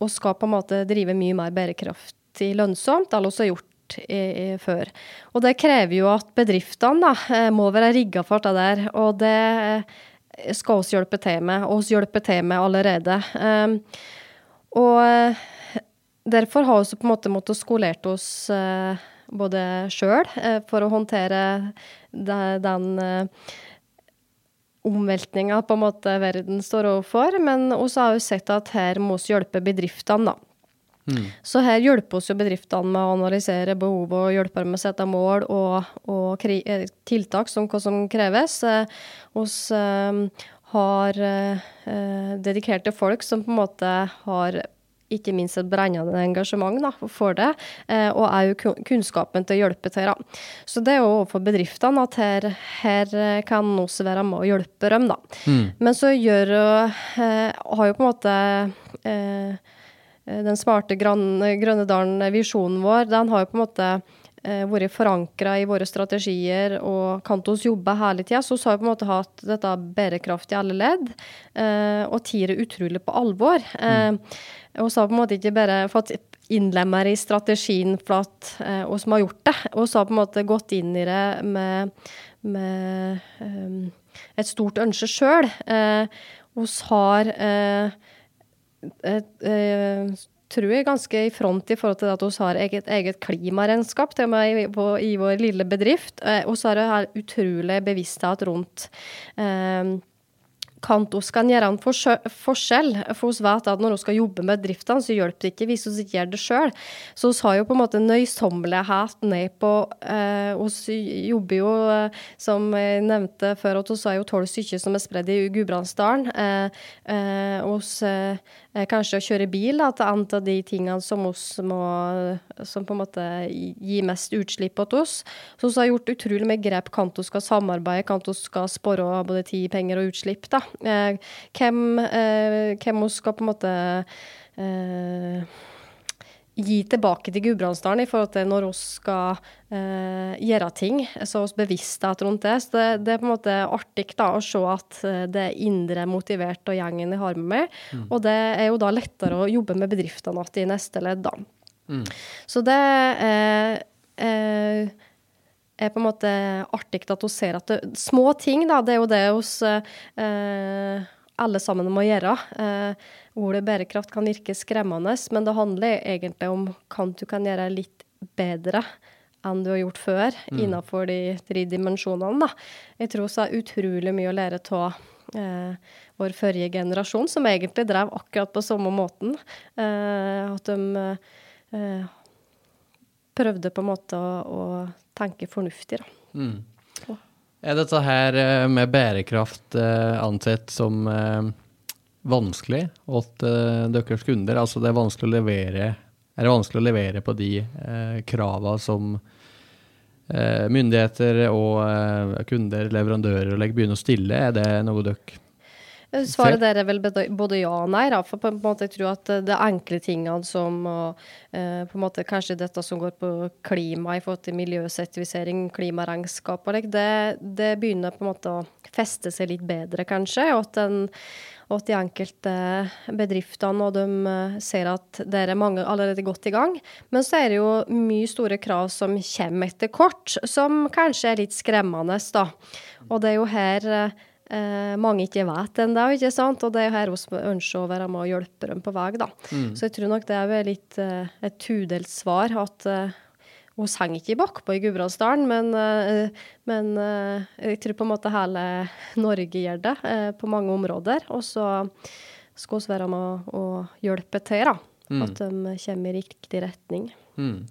Og skal på en måte drive mye mer bærekraftig lønnsomt enn vi har gjort i, i, før. Og det krever jo at bedriftene da, eh, må være rigga for det der, og det skal vi hjelpe til med, og vi hjelper til med allerede. Eh, og derfor har vi på en måte måttet skolert oss eh, både sjøl eh, for å håndtere de, den eh, omveltninga på en måte verden står overfor, men også har vi sett at her må vi hjelpe bedriftene, da. Mm. Så her hjelper oss jo bedriftene med å analysere behovet og hjelpe dem med å sette mål og, og eh, tiltak som som kreves. Eh, oss eh, har eh, dedikerte folk som på en måte har ikke minst et brennende engasjement da, for det, eh, og jo kunnskapen til å hjelpe til. Da. Så det er jo overfor bedriftene at her, her eh, kan også være med å hjelpe dem. Da. Mm. Men så gjør eh, har jo på en måte eh, den smarte grønne, grønne dalen-visjonen vår, den har jo på en måte vært forankra i våre strategier og Kantos jobbe hele tida. Så har vi på en måte hatt dette bærekraft i alle ledd, eh, og tatt det utrolig på alvor. Eh, og så har på en måte ikke bare fått innlemmer i strategien for at eh, som har gjort det, og så har på en måte gått inn i det med, med eh, et stort ønske sjøl. Eh, har eh, et, eh, tror jeg ganske i front i forhold til at vi har eget, eget klimaregnskap til og med i, på, i vår lille bedrift. Eh, og så er det her utrolig bevissthet rundt eh, Kantos kan gjøre en forskjell. For vi vet at når vi skal jobbe med bedriftene, så hjelper det ikke hvis vi ikke gjør det sjøl. Så vi har jo på en måte nøysommelighet ned på eh, jobber jo, eh, som jeg nevnte før, at vi har tolv stykker som er spredd i Gudbrandsdalen. Eh, eh, eh, kanskje å kjøre bil da, til en av de tingene som må Som på en måte gir mest utslipp til oss. Så vi har gjort utrolig mye grep. hvordan vi skal samarbeide, hvordan vi skal spare både tid, penger og utslipp. da. Eh, hvem, vi skal på en måte eh, gi tilbake til Gudbrandsdalen i forhold til når vi skal eh, gjøre ting. Så vi bevissthet rundt det. Så det, det, er på en måte artig da, å se at eh, det er indre motivert og gjengen jeg har med meg. Mm. Og det er jo da lettere å jobbe med bedriftene igjen i neste ledd, da. Mm. Så det eh, eh, er på en måte artig at hun ser at det, små ting, da, det er jo det hos eh, alle sammen må gjøre. Eh, ordet bærekraft kan virke skremmende, men det handler egentlig om hva du kan gjøre litt bedre enn du har gjort før mm. innenfor de tre dimensjonene. Da. Jeg tror så er utrolig mye å lære av eh, vår forrige generasjon, som egentlig drev akkurat på samme måten. Eh, at de eh, prøvde på en måte å, å tenke fornuftig. Da. Mm. Er dette her eh, med bærekraft eh, ansett som eh, vanskelig åt deres kunder? Altså det er vanskelig å levere Er det vanskelig å levere på de kravene som myndigheter og kunder, leverandører, begynner å stille? Er det noe dere Svaret der er vel både ja og nei. Da. For på en måte jeg tror at det enkle tingene som og, eh, på en måte Kanskje dette som går på klima i forhold til miljøsertifisering, klimaregnskap og det, det begynner på en måte å feste seg litt bedre, kanskje. Og at den og at de enkelte bedriftene og de eh, ser at det er mange allerede godt i gang. Men så er det jo mye store krav som kommer etter kort, som kanskje er litt skremmende, da. Og det er jo her eh, mange ikke vet ennå, ikke sant. Og det er jo her vi ønsker å være med og hjelpe dem på vei, da. Mm. Så jeg tror nok det er litt eh, et tudelt svar. at eh, hun henger ikke bakpå i Gudbrandsdalen, men, eh, men, eh, jeg tror på en måte hele Norge gjør det eh, på mange områder. Og så skal vi være med å hjelpe til, da. Mm. At de kommer i riktig retning. Mm.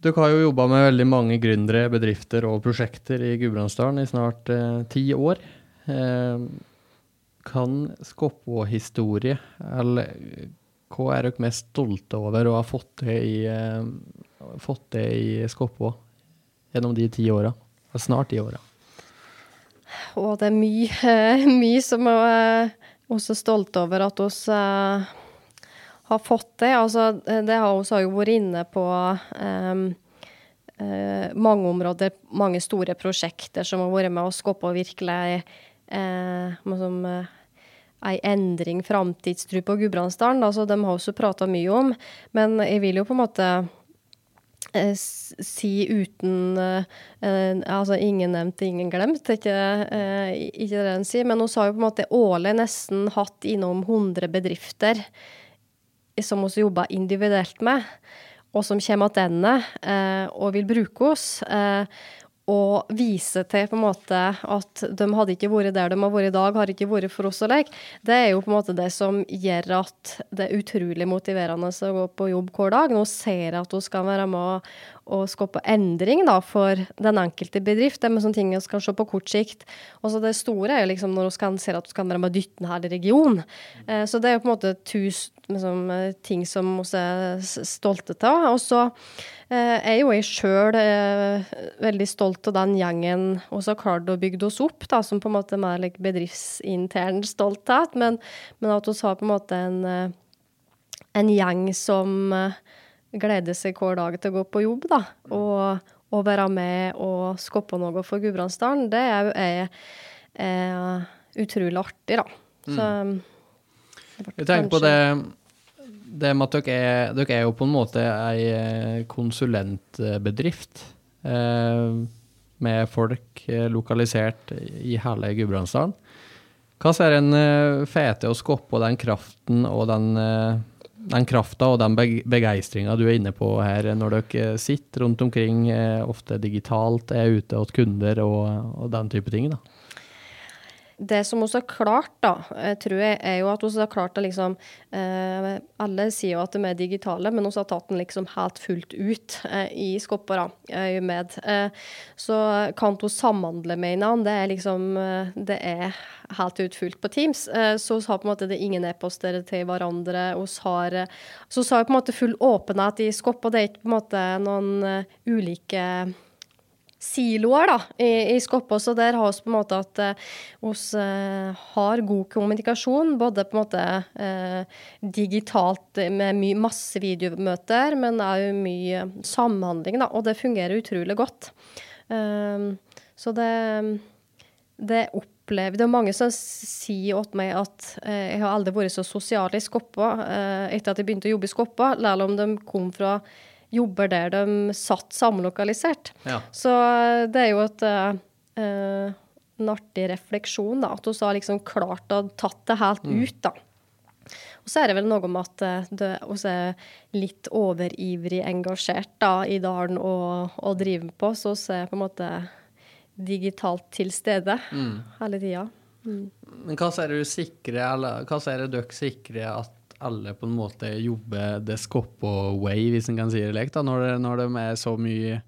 Dere har jo jobba med veldig mange gründere, bedrifter og prosjekter i Gudbrandsdalen i snart eh, ti år. Eh, kan Skoppå-historie, eller hva er dere mest stolte over å ha fått til i, eh, i Skoppå gjennom de ti åra? Snart ti åra. Og det er mye, mye som vi er også stolte over at vi uh, har fått det. Altså, det har vi jo vært inne på um, mange områder, mange store prosjekter som har vært med å skape virkelig som, ei endring, framtidstro på Gudbrandsdalen. Altså, de har også prata mye om. Men jeg vil jo på en måte eh, si uten eh, eh, Altså ingen nevnt, ingen glemt, ikke, eh, ikke det den sier. Men hun har jo på en måte årlig nesten hatt innom 100 bedrifter som vi jobber individuelt med, og som kommer tilbake eh, og vil bruke oss. Eh, og vise til på en måte at de hadde ikke vært der de har vært i dag, har ikke vært for oss å leke, det er jo på en måte det som gjør at det er utrolig motiverende å gå på jobb hver dag. Nå ser jeg at hun skal være med og skape endring da, for den enkelte bedrift. Det er sånne ting vi kan se på kort sikt. Og så det store er jo liksom når vi ser at vi kan være med å dytte en hel region. Eh, så det er jo på en måte tusen liksom, ting som vi er stolte av. Og så eh, er jo jeg sjøl eh, veldig stolt av den gjengen vi har klart å bygge oss opp, da, som på en måte er mer like bedriftsintern stolthet, men, men, at vi har på en måte en, eh, en gjeng som eh, gleder seg hver dag til å gå på jobb, da. Og, og være med og skape noe for Gudbrandsdalen, det er, er, er, utrolig artig, da. Mm. Så mm. Jeg tenker på det, det med at dere er, dere er jo på en måte ei eh, konsulentbedrift. Eh, med folk eh, lokalisert i hele Gudbrandsdalen. Hva ser en eh, fete å skoppe den kraften og den eh, den krafta og den begeistringa du er inne på her, når dere sitter rundt omkring, eh, ofte digitalt, er ute hos kunder og, og, den type ting? da? Det som vi har klart, da, eh, tror jeg, er jo at vi har klart å liksom eh, Alle sier jo at vi er digitale, men vi har tatt den liksom helt fullt ut eh, i Skoppara eh, med. Eh, så kan vi samhandle med hverandre. Det er liksom eh, Det er helt ut fullt på Teams. så vi har på en måte det ingen e-poster til hverandre. Vi har, så vi har på en måte full åpenhet i Skoppa. det er ikke på en måte noen ulike siloer da, i, i Skoppås, og der har vi på en måte at eh, oss eh, har god kommunikasjon, både på en måte eh, digitalt med my, masse videomøter, men òg mye samhandling, da, og det fungerer utrolig godt. Um, så det, det opplever Det er mange som sier til meg at eh, jeg har aldri vært så sosial i Skoppa eh, etter at jeg begynte å jobbe i Skoppa, selv om de kom fra jobber der de satt samlokalisert. Ja. Så eh, det er jo et, uh, en artig refleksjon, da, at vi har liksom klart å tatt det helt Mm. ut. da. Og så er det vel noe med at vi er litt overivrig engasjert da, i dalen og, og driver på, så vi er på en måte digitalt til stede Mm. hele tida. Men hva er du sikre, eller hva er det dere sikre at alle på en måte jobber det skoppa way, hvis en kan si det lekt, da, når, når de er så mye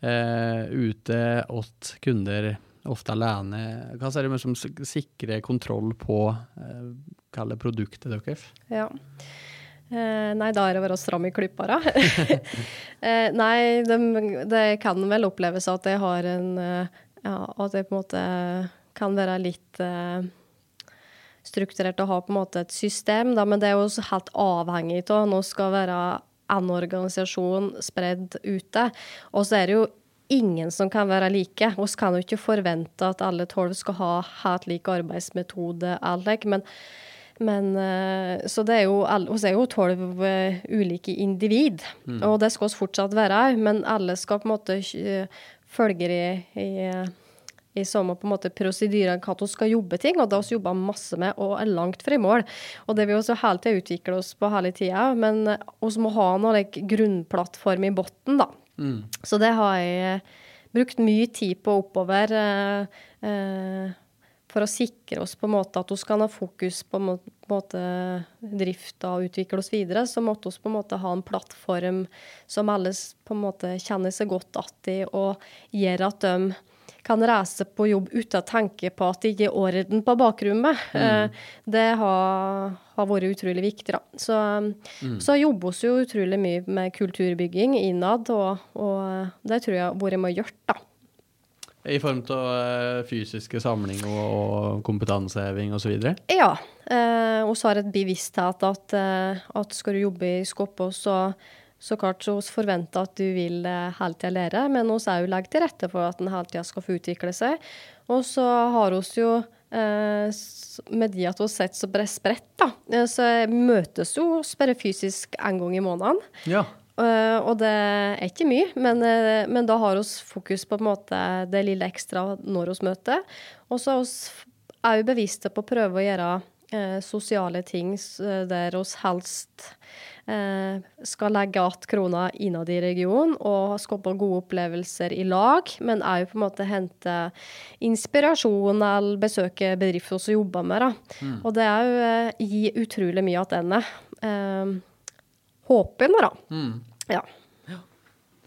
eh, ute åt kunder, ofte alene. Hva er det som sikrer kontroll på eh, kalle produktet deres? Ja. Eh, nei, da er det å være stram i klypa, da. eh, nei, det, de kan vel oppleves at jeg har en eh, Ja, at jeg på en måte kan være litt eh, strukturert og ha på en måte et system, da, men det er jo helt avhengig av nå skal være en organisasjon spredd ute. Og så er det jo ingen som kan være like. Vi kan jo ikke forvente at alle tolv skal ha helt lik arbeidsmetode, Alec, men men, eh, så det er jo, oss er jo tolv eh, ulike individ, og det skal vi fortsatt være. Men alle skal på en måte eh, følge i, i, i samme på en måte prosedyre hva vi skal jobbe ting, og det har vi jobba masse med og er langt fra i mål. Og det vil vi hele tida utvikle oss på hele tida, men eh, vi må ha noe like, grunnplattform i bunnen, da. Mm. Så det har jeg brukt mye tid på oppover. Eh, eh, for å sikre oss på en måte at vi kan ha fokus på en må- på måte drifta og utvikle oss videre, så måtte vi på en måte ha en plattform som alle på en måte kjenner seg godt igjen i, og gjør at de kan reise på jobb uten å tenke på at det ikke er orden på bakrommet. Eh, det har, har vært utrolig viktig. Da. Så, så jobber vi jo utrolig mye med kulturbygging innad, og, og det tror jeg har vært med å gjøre. da. I form av eh, fysiske samlinger og, og kompetanseheving osv.? Ja. Eh, og så har et bevissthet at, eh, at skal du jobbe i Skoppås, så, så klart så vi forventer at du vil eh, hele tida lære, men vi jo legger til rette for at en hele tida skal få utvikle seg. Og så har vi jo eh, med de at vi sitter så bredt spredt, da, eh, så møtes jo oss bare fysisk en gang i måneden. Ja. Og det er ikke mye, men, men da har vi fokus på, på en måte, det lille ekstra når vi møter. Og så er vi bevisste på å prøve å gjøre sosiale ting der vi helst skal legge igjen kroner innad i regionen og skape gode opplevelser i lag, men òg på en måte hente inspirasjon eller besøke bedrifter vi jobber med det. Og det òg eh, gir utrolig mye tilbake. Eh, håper jeg da. Mm. Ja.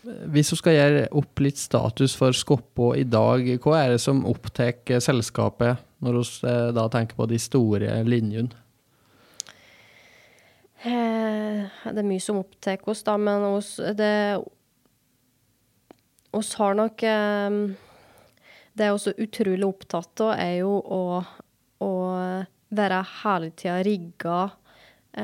Hvis du skal gjøre opp litt status for Skoppå i dag, hva er det som opptar selskapet når vi da tenker på de store linjene? Eh, det er mye som opptar oss, da, men oss, det oss har nok eh, Det er også utrolig opptatt av, er jo å, å være hele tida rigga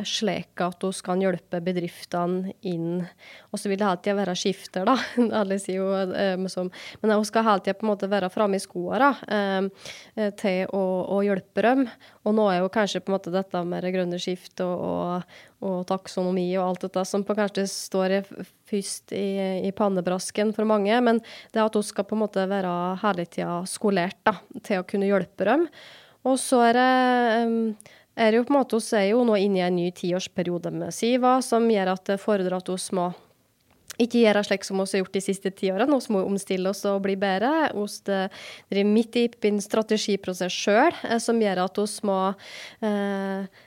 slik at vi kan hjelpe bedriftene inn. Og så vil det hele tida være skifter, da. Alle sier jo eh, som, Men vi skal hele tida på en måte være framme i skoene eh, eh, til å, å hjelpe dem. Og nå er jo kanskje på en måte dette med det grønne skiftet og, og, taksonomi og alt dette som kanskje står først i, i pannebrasken for mange. Men det at vi skal på en måte være hele tida skolert da, til å kunne hjelpe dem. Og så er det em, er jo på en måte, Vi er jo nå inne i en ny tiårsperiode med Siva, som gjør at det fordrer at vi må ikke gjøre slik som vi har gjort de siste ti årene. Vi må omstille oss og bli bedre. Vi driver midt i en strategiprosess sjøl, som gjør at vi må eh,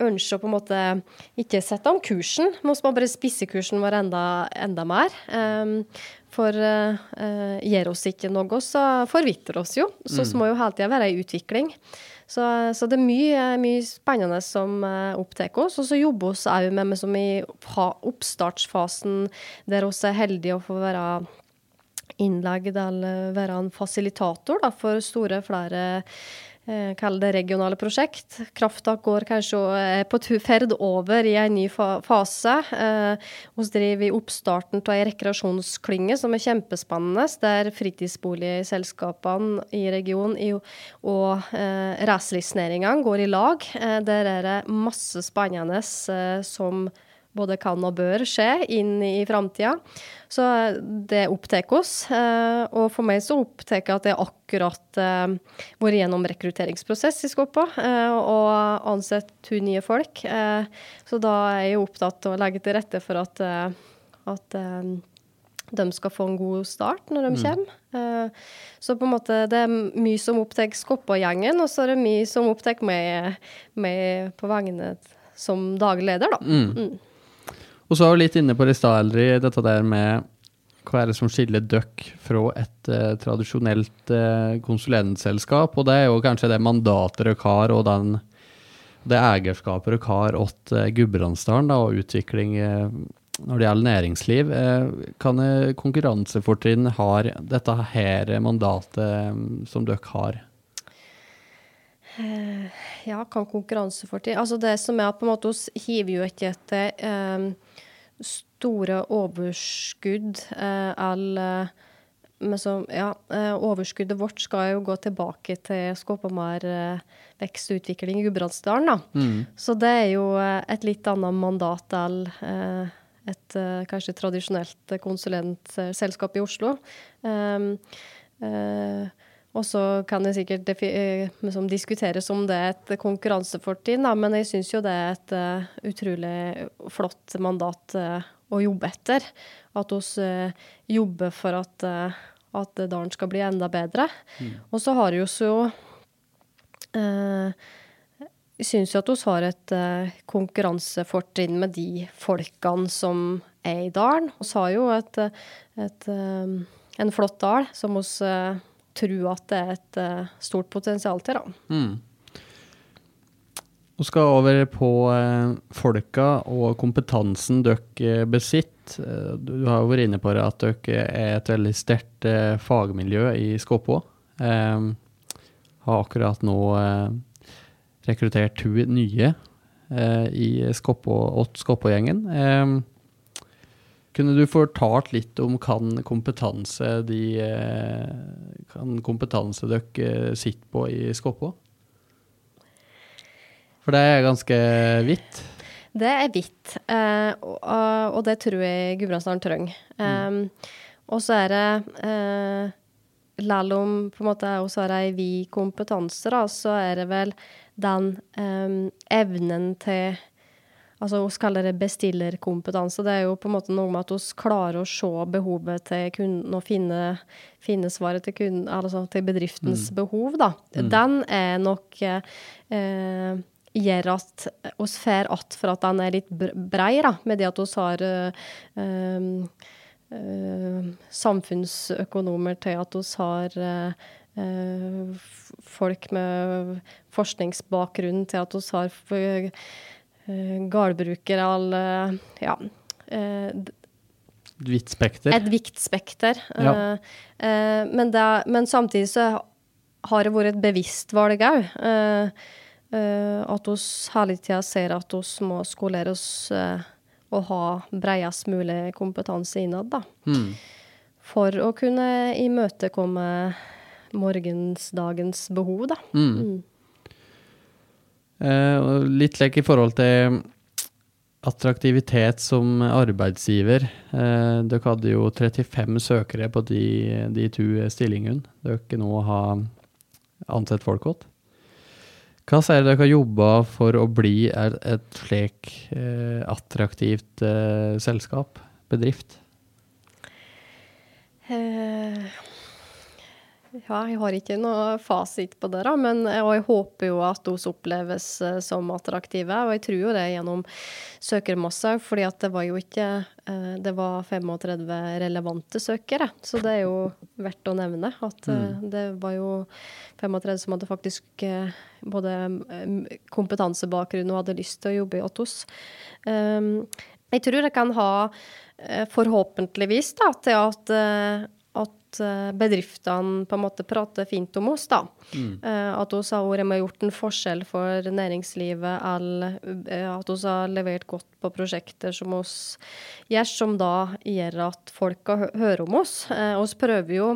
ønske å på en måte ikke sette om kursen. Vi må bare spisse kursen vår enda, enda mer. Um, for uh, gjør oss ikke noe, så forvitrer oss jo. Så vi må jo hele tida være i utvikling. Så, så det er mye, mye spennende som uh, opptar oss. Og så jobber vi òg med meg som i oppstartsfasen, der vi er heldige å få være innlegg eller være en fasilitator for store flere eh, Kall det regionale prosjekt. Krafttak går kanskje på ferd over i en ny fase. Eh, vi driver i oppstarten av ei rekreasjonsklynge som er kjempespennende, der fritidsboligselskapene i regionen og eh, reiselivsnæringene går i lag. Eh, der er det masse spennende som som både kan og bør skje inn i framtida. Så eh, det opptar oss. Eh, og for meg så opptar jeg at det akkurat uh, vært gjennom rekrutteringsprosess i Skoppa og ansett to nye folk. så da er jeg opptatt av å legge til rette for at, at de skal få en god start når de mm. kommer. Så på en måte det er mye som opptar Skoppa-gjengen, og så er det mye som opptar meg, meg, på vegne som dagleder, leder, da. Mm. Og så er vi litt inne på det i dette der med hva er det som skiller døkk fra et eh, tradisjonelt eh, konsulentselskap? Og det er jo kanskje det mandatet dere har, og den, det eierskapet dere har åt eh, Gudbrandsdalen og utvikling eh, når det gjelder næringsliv. kan konkurransefortrinn har dette her mandatet som dere har? Ja, kan konkurransefortrinn Altså det som er at på en måte oss hiver jo ikke etter store overskudd eh, eller men så, ja, eh, overskuddet vårt skal jo gå tilbake til Skåpamar eh, vekst og utvikling i Gudbrandsdalen. Mm. Så det er jo et litt annet mandat enn et kanskje tradisjonelt konsulentselskap i Oslo. Um, uh, og så kan det sikkert liksom, diskuteres om det er et konkurransefortrinn, men jeg syns jo det er et uh, utrolig flott mandat uh, å jobbe etter. At vi uh, jobber for at, at dalen skal bli enda bedre. Mm. Og så har vi jo Jeg syns jo at vi har et konkurransefortrinn med de folkene som er i dalen. Vi har jo et, et, en flott dal som vi tro at det er et uh, stort potensial til. Da. Mm. Vi skal over på uh, folka og kompetansen dere besitter. Uh, du har jo vært inne på det at dere er et veldig sterkt fagmiljø i Skåpå. har akkurat nå rekruttert to nye i Skåpå-gjengen. Kunne du fortalt litt om kan kompetanse de eh, kan kompetanse dere eh, sitter på i Skåpå? For det er ganske vidt? Det er vidt, eh, og, det tror jeg Gudbrandsdalen trenger. Mm. og så er det Selv om på en måte også er ei vid kompetanse, da, så er det vel den evnen til Altså, Vi kaller det bestillerkompetanse. Det er jo på en måte noe med at vi klarer å se behovet til kunden og finne, finne svaret til, kunden, altså til bedriftens mm. behov. da. Mm. Den er nok eh, gjør at vi får att for at den er litt brei, da, med det at vi har eh, eh, samfunnsøkonomer til at vi har eh, folk med forskningsbakgrunn, til at vi har Eh, gårdbrukere, alle Ja. Eh, et vidt spekter? Et vidt spekter. Ja. Eh, men, det, men, samtidig så har det vært et bevisst valg òg. At vi hele tida ser at vi må skolere oss og ha bredest mulig kompetanse innad. da. Mm. For å kunne imøtekomme morgensdagens behov, da. Mm. Mm. Uh, litt lek i forhold til attraktivitet som arbeidsgiver. Uh, dere hadde jo 35 søkere på de, de to stillingene dere nå har ansett folk til. Hva sier dere har jobba for å bli et, slik uh, attraktivt selskap, bedrift? Uh, ja, jeg har ikke noe fasit på det, da, men og jeg håper jo at vi oppleves eh, som attraktive. Og jeg tror jo det gjennom søkermasse, fordi at det var jo ikke eh, Det var 35 relevante søkere, så det er jo verdt å nevne. At eh, mm. det var jo 35 som hadde faktisk både kompetansebakgrunn og hadde lyst til å jobbe i Ottos. Um, jeg tror det kan ha, forhåpentligvis, da, til at at eh, bedriftene på en måte prater fint om oss, da. Mm. Eh, at vi har vært med og gjort en forskjell for næringslivet, eh, at vi har levert godt på prosjekter som oss gjør, som da gjør at folk hører om oss. Vi prøver jo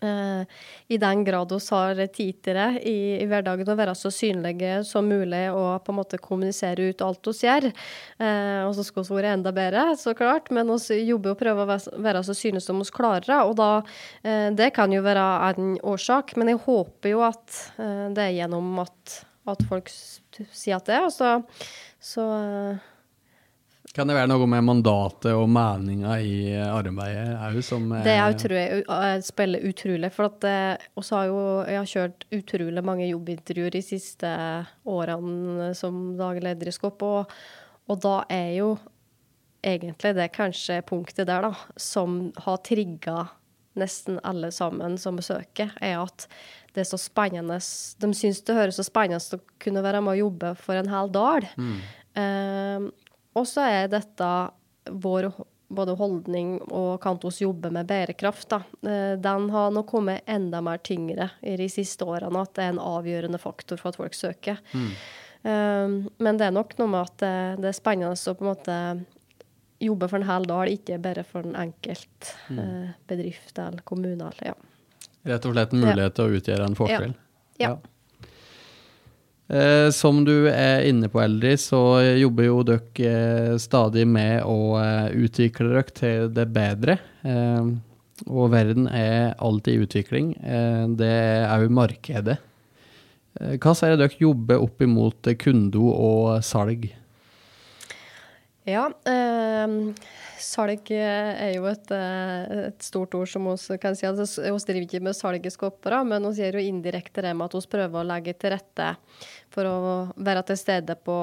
I den grad vi har tid til det i, i, hverdagen, å være så synlige som mulig og på en måte kommunisere ut alt vi gjør. Eh, og så skal vi være enda bedre, så klart, men vi jobber og prøver å være så synlige som vi klarer. Og da, eh, det kan jo være en årsak, men jeg håper jo at eh, det er gjennom at, at folk sier at det er. så, så kan det være noe med mandatet og meninga i arbeidet òg som Det er utrolig, spiller utrolig. For at også har jo, jeg har kjørt utrolig mange jobbintervjuer de siste årene som daglig leder i Skopp, og, og, da er jo egentlig det kanskje punktet der, da, som har trigga nesten alle sammen som besøker, er at det er så spennende De syns det høres så spennende å kunne være med å jobbe for en hel dal. Mm. Uh, og så er dette vår både holdning og Kantos jobber jobbe med bærekraft. Da. Eh, den har nå kommet enda mer tyngre i de siste årene, at det er en avgjørende faktor for at folk søker. Mm. Um, men det er nok noe med at det, det, er spennende å på en måte jobbe for en hel dal, ikke bare for en enkelt mm. bedrift eller kommune. Ja. Rett og slett en mulighet til å utgjøre en forskjell? ja. ja. Eh, som du er inne på, Eldrid, så jobber jo dere eh, stadig med å eh, utvikle dere til det bedre. Og verden er alltid i utvikling. Det er òg markedet. Hva sier dere jobber opp imot kunder og salg? Ja, salg er jo et, et, stort ord som vi kan si. Altså, vi driver ikke med salg i skopere, men vi gjør jo indirekte det med at vi prøver å legge til rette for å være til stede på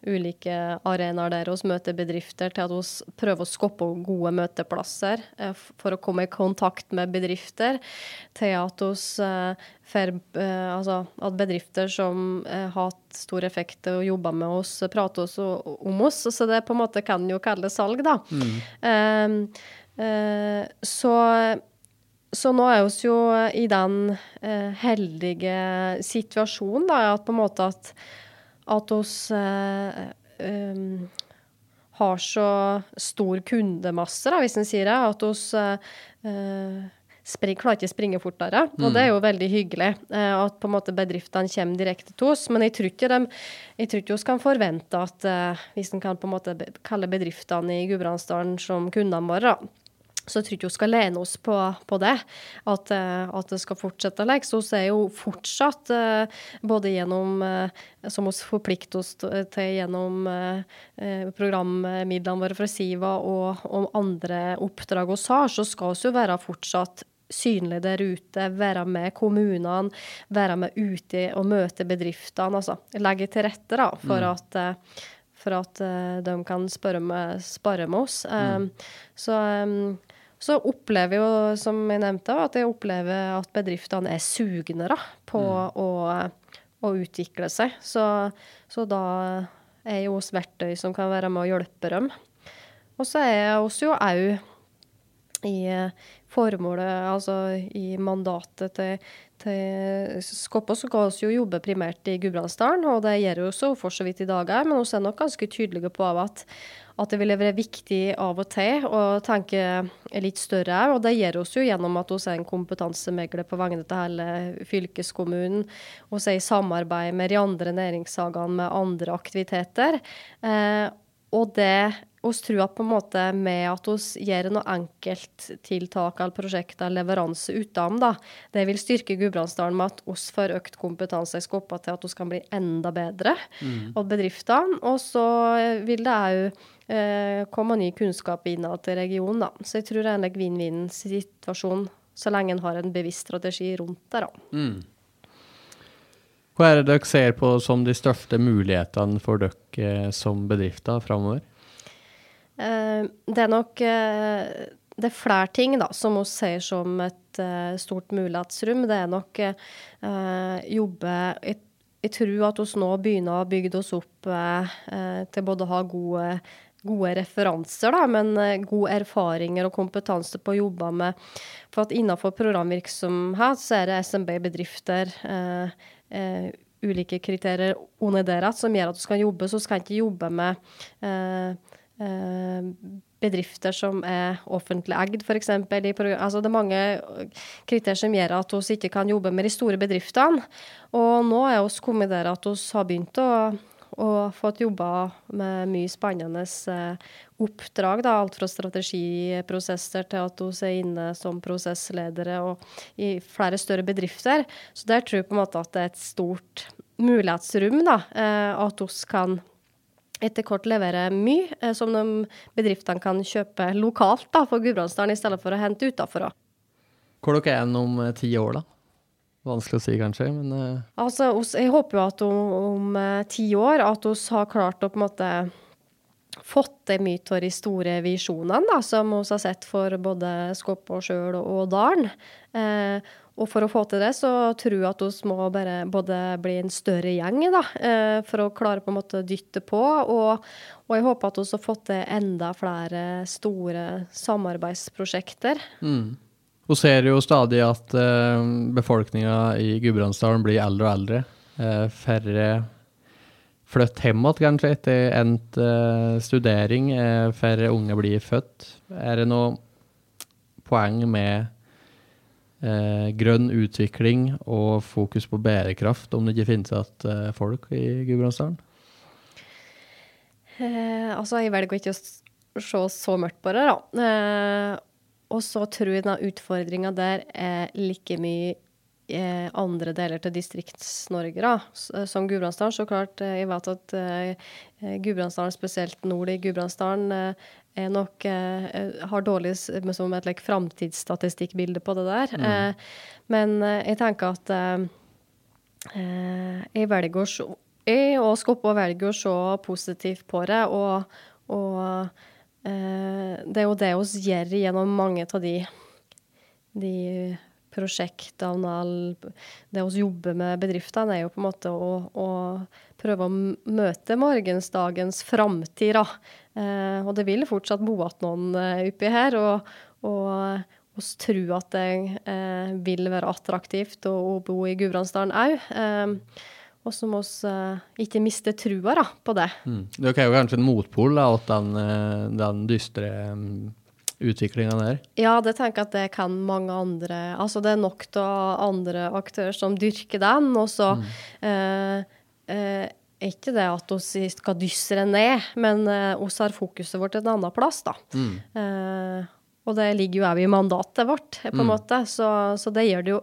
ulike arenaer der vi møter bedrifter, til at vi prøver å skape gode møteplasser eh, for å komme i kontakt med bedrifter, til at, vi, for, eh, eh, altså, at bedrifter som har hatt stor effekt og jobber med oss, prater oss om oss. Så det på en måte kan jo kalles salg, da. Mm. Um, uh, så så nå er vi jo i den eh, heldige situasjonen da, at på en måte at, at oss eh, um, har så stor kundemasse, da, hvis en sier det, at oss eh, spring, klarer ikke å springe fortere. Mm. Og det er jo veldig hyggelig eh, at på en måte bedriftene kommer direkte til oss. Men jeg tror ikke de, jeg tror ikke vi kan forvente at eh, hvis en kan på en måte kalle bedriftene i Gudbrandsdalen som kundene våre, da, så jeg tror ikke vi skal lene oss på, på det, at, eh, at, det skal fortsette å legge. Så vi er jo fortsatt, eh, både gjennom eh, Som vi forplikter oss til gjennom programmidlene våre fra Siva og, og andre oppdrag vi har, så skal vi jo være fortsatt synlig der ute, være med kommunene, være med ute og møte bedriftene. Altså legge til rette da, for mm. at for at de kan spørre med, spare med oss. Mm. Så så opplever jo, som jeg nevnte, at jeg opplever at bedriftene er sugnere på mm. å, å, utvikle seg. Så, så, da er jo oss verktøy som kan være med å hjelpe dem. Og så er oss jo òg i formålet, altså i mandatet til, til Skoppa, så skal vi jo jobbe primært i Gudbrandsdalen, og det gjør vi også for så vidt i dag òg, men vi er nok ganske tydelige på at at det vil være viktig av og til å tenke litt større. Og det gjør oss jo gjennom at vi er en kompetansemegler på vegne av hele fylkeskommunen. Vi er i samarbeid med de andre næringshagene med andre aktiviteter. Eh, og det vi tror at på en måte med at vi gjør noe enkelttiltak eller prosjekt eller leveranse utenom, da, det vil styrke Gudbrandsdalen med at vi får økt kompetanse i skoppa til at vi kan bli enda bedre mm. og bedriftene. Og så vil det òg komme ny kunnskap innad til regionen. Da. Så jeg tror det er en vinn-vinn-situasjon så lenge en har en bevisst strategi rundt det. da. Mm. Hva er det dere ser på som de største mulighetene for dere eh, som bedrifter framover? Eh, det er nok eh, det er flere ting da, som vi ser som et stort mulighetsrom. Det er nok jobbe jeg, tror at vi nå begynner å bygge oss opp uh, til både å ha gode gode referanser, da, men eh, gode erfaringer og kompetanse på å jobbe med For at innenfor programvirksomhet så er det SMB-bedrifter eh, eh, ulike kriterier under deres som gjør at du skal jobbe. Så skal en ikke jobbe med eh, eh, bedrifter som er offentlig eid, f.eks. Altså, det er mange kriterier som gjør at vi ikke kan jobbe med de store bedriftene. Og nå er vi kommet der at vi har begynt å og fått jobba med mye spennende eh, oppdrag. Da, alt fra strategiprosesser til at hun er inne som prosessledere og i flere større bedrifter. Så der tror jeg på en måte at det er et stort mulighetsrom. da, eh, At vi kan etter kort levere mye eh, som de bedriftene kan kjøpe lokalt da, for Gudbrandsdalen, i stedet for å hente utenfor. Hvor dere er om ti år, da? Vanskelig å si, kanskje, men uh... Altså, jeg håper jo at om, om uh, ti år at vi har klart å på en måte fått til mye av de store visjonene da, som vi har sett for både og Sjøl og Dalen. Eh, og for å få til det, så tror jeg at vi må bare både bli en større gjeng da, eh, for å klare på en måte å dytte på. Og, og jeg håper at vi har fått til enda flere store samarbeidsprosjekter. Mm. Hun ser jo stadig at uh, befolkninga i Gudbrandsdalen blir eldre og eldre. Uh, færre flytter hjem igjen, kanskje, etter endt uh, studering. Uh, færre unge blir født. Er det noe poeng med grønn utvikling og fokus på bærekraft om det ikke finnes igjen folk i Gudbrandsdalen? altså, jeg velger ikke å se så mørkt på det, da. Og så tror jeg den utfordringa der er like mye eh, andre deler til Distrikts-Norge, da. Eh, som Gudbrandsdalen. Så klart, eh, jeg vet at Gudbrandsdalen, spesielt nord i Gudbrandsdalen, er nok har dårlig som et like, framtidsstatistikkbilde på det der. Mm. men jeg tenker at jeg velger å se Jeg og Skoppe velger å se positivt på det. og, og det er jo det vi gjør gjennom mange av de, de prosjektene Det vi jobber med bedriftene, er jo på en måte å, å prøve å møte morgensdagens framtid. Eh, og det vil fortsatt bo igjen noen eh, oppi her. Og, og vi tror at det eh, vil være attraktivt å, å bo i Gudbrandsdalen òg. Eh, og så må vi uh, ikke miste trua da, på det. Mm. Dere er jo kanskje en motpol da, til den, eh, den dystre um, mm, utviklinga der? Ja, det tenker jeg at det kan mange andre Altså det er nok av andre aktører som dyrker den. Og så mm. uh, uh, er ikke det at vi skal dystre ned, men vi har fokuset vårt et annet plass, da. Mm. og det ligger jo òg i mandatet vårt, på en mm. måte. Så, så det gjør det jo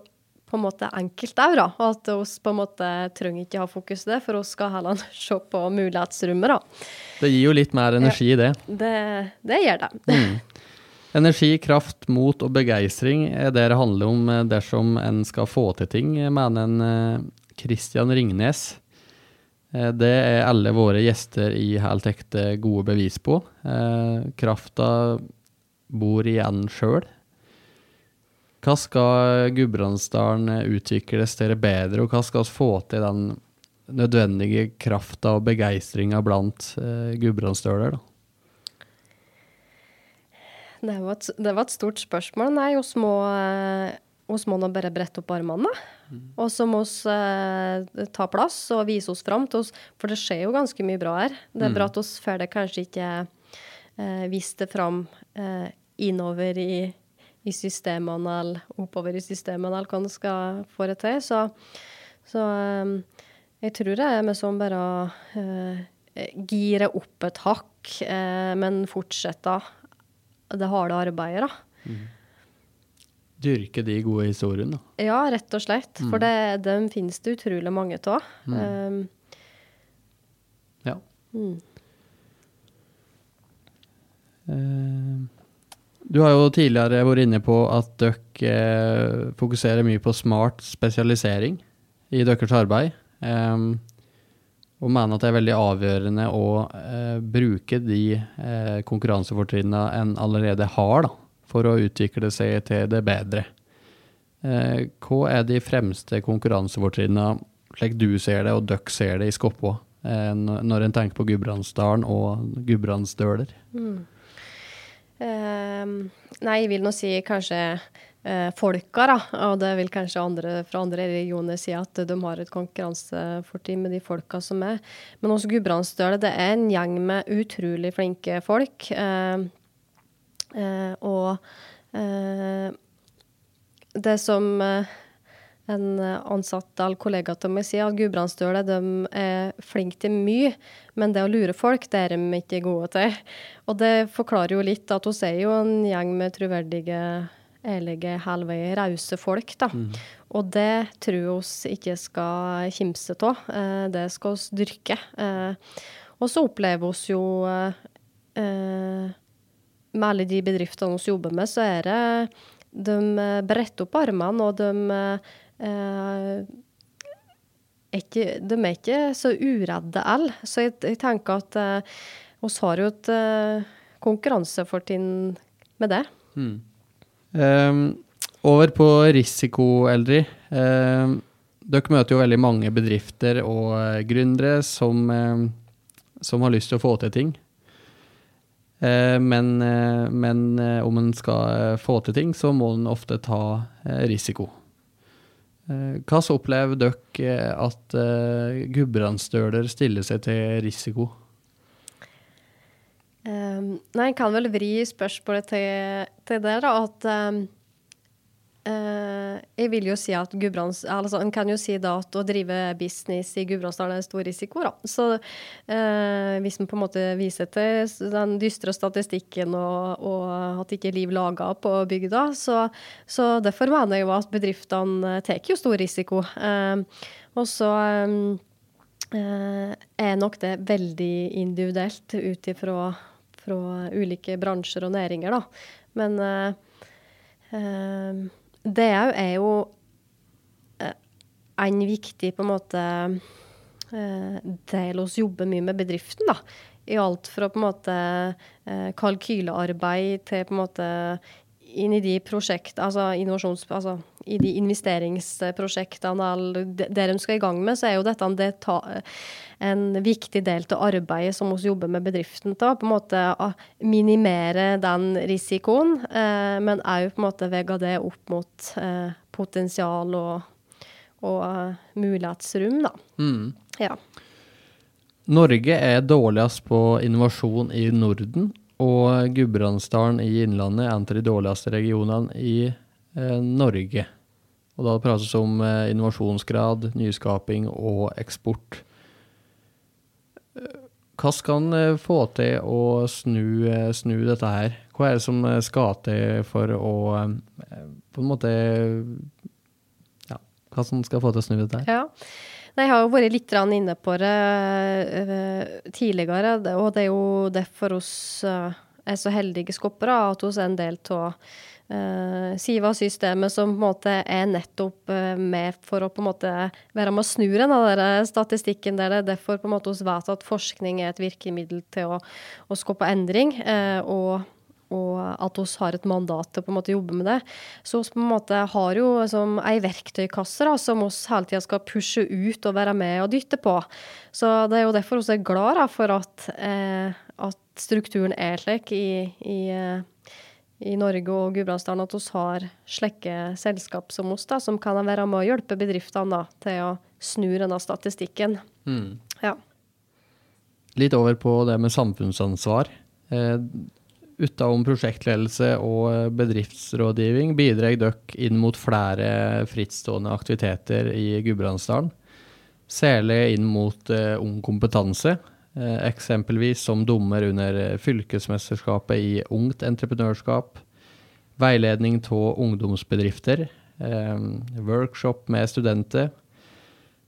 på en måte enkelt òg, da. At vi på en måte trenger ikke ha fokus på det, for vi skal heller se på mulighetsrommet, da. Det gir jo litt mer energi, ja, det. det. Det gjør det. Mm. Energi, kraft, mot og begeistring er det det handler om eh, dersom en skal få til ting, mener en eh, Ringnes. Eh, det er alle våre gjester i Helt ekte gode bevis på. Krafta bor igjen en sjøl. Hva skal Gudbrandsdalen utvikles til bedre, og hva skal vi få til den nødvendige krafta og begeistringa blant eh, gudbrandsdøler? Det var, et, det var, et, stort spørsmål. Nei, oss må, oss må nå bare brette opp armene. Mm. Og så må vi eh, ta plass og vise oss fram til oss, for det skjer jo ganske mye bra her. Det er mm. bra at vi får det kanskje ikke eh, vist det fram eh, innover i i systemene eller oppover i systemene eller hva en skal få det til. Så, så um, jeg tror det er med sånn bare å eh, gire opp et hakk, eh, men fortsette det harde arbeidet, da. Mm. Dyrke de gode historiene, da. Ja, rett og slett. Mm. For det, dem finnes det utrolig mange av. Mm. Um, ja. Uh, du har jo tidligere vært inne på at dere eh, fokuserer mye på smart spesialisering i deres arbeid. Um, og mener at det er veldig avgjørende å eh, bruke de eh, konkurransefortrinnene en allerede har, da, for å utvikle seg til det bedre. Eh, hva er de fremste konkurransefortrinnene, slik du ser det og dere ser det i Skoppå, eh, når en tenker på Gudbrandsdalen og gudbrandsdøler? Mm. Uh, nei, jeg vil nå si kanskje uh, folka, da. Og det vil kanskje andre fra andre regioner si at de har et konkurransefortrinn med de folka som er. Men også Gudbrandsdølen, det er en gjeng med utrolig flinke folk. Uh, og det som en ansatt eller kollega til meg sier, at Gudbrandsdølet er flinke til mye, men det å lure folk, det er de ikke gode til. Og det forklarer jo litt at hun er jo en gjeng med troverdige, ærlige, halvveis rause folk, da. Mm. Og det tror vi ikke skal kimse av. Eh, det skal vi dyrke. Eh, og så opplever vi jo eh, Med alle de bedriftene vi jobber med, så er det de bretter opp armene, og de Eh, ikke, de er ikke så uredde alle. Så jeg, jeg, tenker at eh, oss har jo et eh, konkurransefortrinn med det. Mm. Um, over på risiko, Eldrid. Um, dere møter jo veldig mange bedrifter og uh, gründere som, uh, som, har lyst til å få til ting. Men, men om en skal få til ting, så må en ofte ta risiko. Eh, hva så opplever dere eh, at uh, gudbrandsdøler stiller seg til risiko? Um, nei, jeg kan vel vri spørsmålet til, til det, da. At um, Uh, jeg vil jo si at Gudbrands, altså En kan jo si da at å drive business i Gudbrandsdalen er en stor risiko. da. Så uh, Hvis man på en måte viser til den dystre statistikken og, og at ikke liv laga på bygda, så, så, derfor mener jeg jo at bedriftene tar jo stor risiko. Uh, og så um, er nok det veldig individuelt ut ifra ulike bransjer og næringer, da. Men det er jo eh, en viktig på en måte eh, del oss jobber mye med bedriften. da. I alt fra på en måte eh, kalkylearbeid til på en måte inn i de prosjekt, altså innovasjons... Altså i de investeringsprosjektene det de skal i gang med, så er jo dette en, en viktig del av arbeidet som vi jobber med bedriften til. På en måte å minimere den risikoen, eh, men òg på en måte vegge det opp mot eh, potensial og, og uh, mulighetsrom, da. Mm. Ja. Norge er dårligst på innovasjon i Norden, og Gudbrandsdalen i Innlandet er en av de dårligste regionene i eh, Norge. Og da prates det om eh, innovasjonsgrad, nyskaping og eksport. Hva skal en eh, få til å snu, eh, snu, dette her? Hva er det som skal til for å på en måte Ja, hva som skal få til å snu dette her? Ja. Jeg har jo vært litt inne på det tidligere, og det er jo derfor oss er så heldige skoppere at vi er en del av uh, Siva-systemet som på en måte er nettopp uh, med for å på en måte være med å snu den statistikken der det er derfor på en måte vi vet at forskning er et virkemiddel til å, å skape endring. Uh, og og at vi har et mandat til å på en måte jobbe med det. Så vi på en måte har jo som ei verktøykasse da, som vi hele tida skal pushe ut og være med og dytte på. Så det er jo derfor vi er glad da, for at, eh, at, strukturen er slik i, i i Norge og Gudbrandsdalen at vi har slekke selskap som oss, da, som kan være med å hjelpe bedriftene da, til å snu denne statistikken. Mm. Ja. Litt over på det med samfunnsansvar. Eh, Utenom prosjektledelse og bedriftsrådgivning bidrar dere inn mot flere frittstående aktiviteter i Gudbrandsdalen. Særlig inn mot eh, Ung kompetanse, Eh, eksempelvis som dommer under fylkesmesterskapet i ungt entreprenørskap, veiledning av ungdomsbedrifter, eh, workshop med studenter.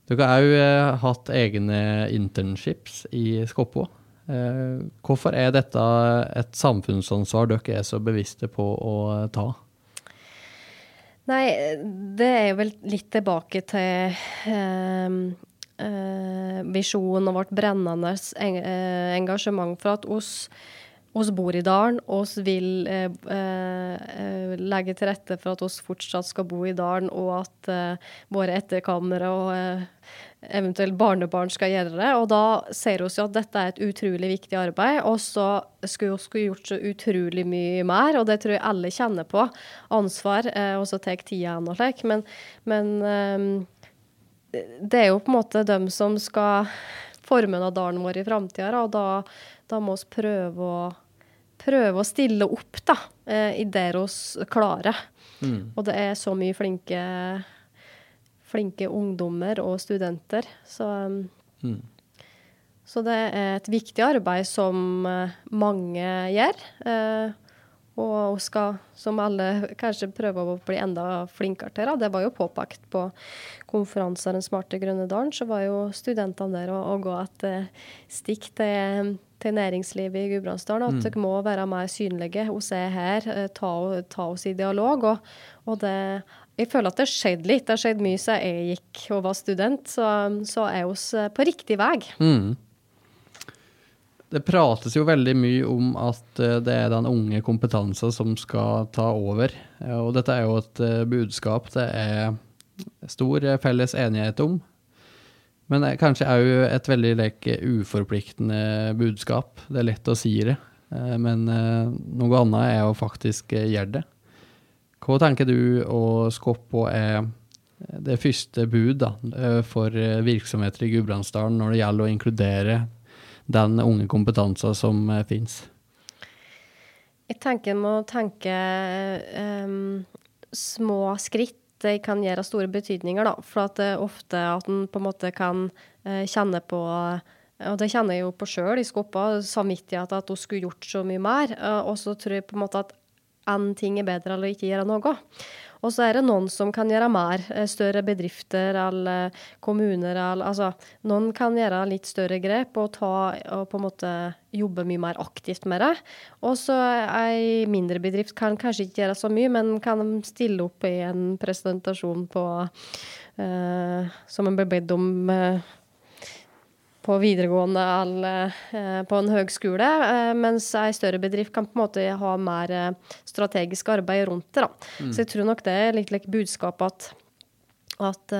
Dere har òg eh, hatt egne internships i Skoppå. Hvorfor er dette et samfunnsansvar dere er så bevisste på å ta? Nei, det er vel litt tilbake til um, eh, visjon og vårt brennende eh, engasjement for at oss, oss bor i dalen, oss vil eh, eh, legge til rette for at oss fortsatt skal bo i dalen, og at eh, våre etterkommere og eventuelt barnebarn skal gjøre det. Og da ser vi at dette er et utrolig viktig arbeid. Og så skulle vi gjort så utrolig mye mer, og det tror jeg alle kjenner på. Ansvar, eh, og så tar tida og slik. Men, men um, det er jo på en måte dem som skal forme Nadalen vår i framtida, og da, da, må vi prøve å, prøve å stille opp da, i det vi klarer. Mm. Og det er så mye flinke flinke ungdommer og studenter. Så, um, mm. så det er et viktig arbeid som uh, mange gjør. Uh, og skal, som alle kanskje prøver å bli enda flinkere til. Det var jo påpekt på konferanser Den smarte grønne dalen, så var jo studentene der og gå et uh, stikk til til næringslivet i Gudbrandsdalen. At mm. dere må være mer synlige. Vi er her, ta, ta oss i dialog. Og, og det jeg føler at det har skjedd litt. Det har skjedd mye siden jeg gikk og var student, så, så er vi eh, på riktig vei. Mm. Det prates jo veldig mye om at eh, det er den unge kompetansen som skal ta over. Og dette er jo et eh, budskap det er stor felles enighet om. Men det er kanskje òg et veldig like, uforpliktende budskap. Det er lett å si det, men noe annet er å faktisk gjøre det. Hva tenker du å skoppe er det første bud da, eh, for eh, virksomheter i Gudbrandsdalen når det gjelder å inkludere den unge kompetansen som eh, finnes? Jeg tenker en må tenke um, små skritt. Det kan gjøre store betydninger, da. For det er ofte at en på en måte kan kjenne på og det kjenner jeg jo på sjøl i Skoppa, samvittighet at hun skulle gjort så mye mer. Og så tror jeg på en måte at én ting er bedre eller ikke gjøre noe. Og så er det noen som kan gjøre mer. Eh, større bedrifter eller kommuner. Eller, altså, noen kan gjøre litt større grep og, ta, og på en måte jobbe mye mer aktivt med det. Og så ei mindre bedrift kan kanskje ikke gjøre så mye, men kan stille opp i en presentasjon på uh, som en blir bedt om. Uh, på videregående eller eh, på en høgskole, eh, mens ei større bedrift kan på en måte ha mer eh, strategisk arbeid rundt det. Mm. Så jeg tror nok det er litt like budskapet at, at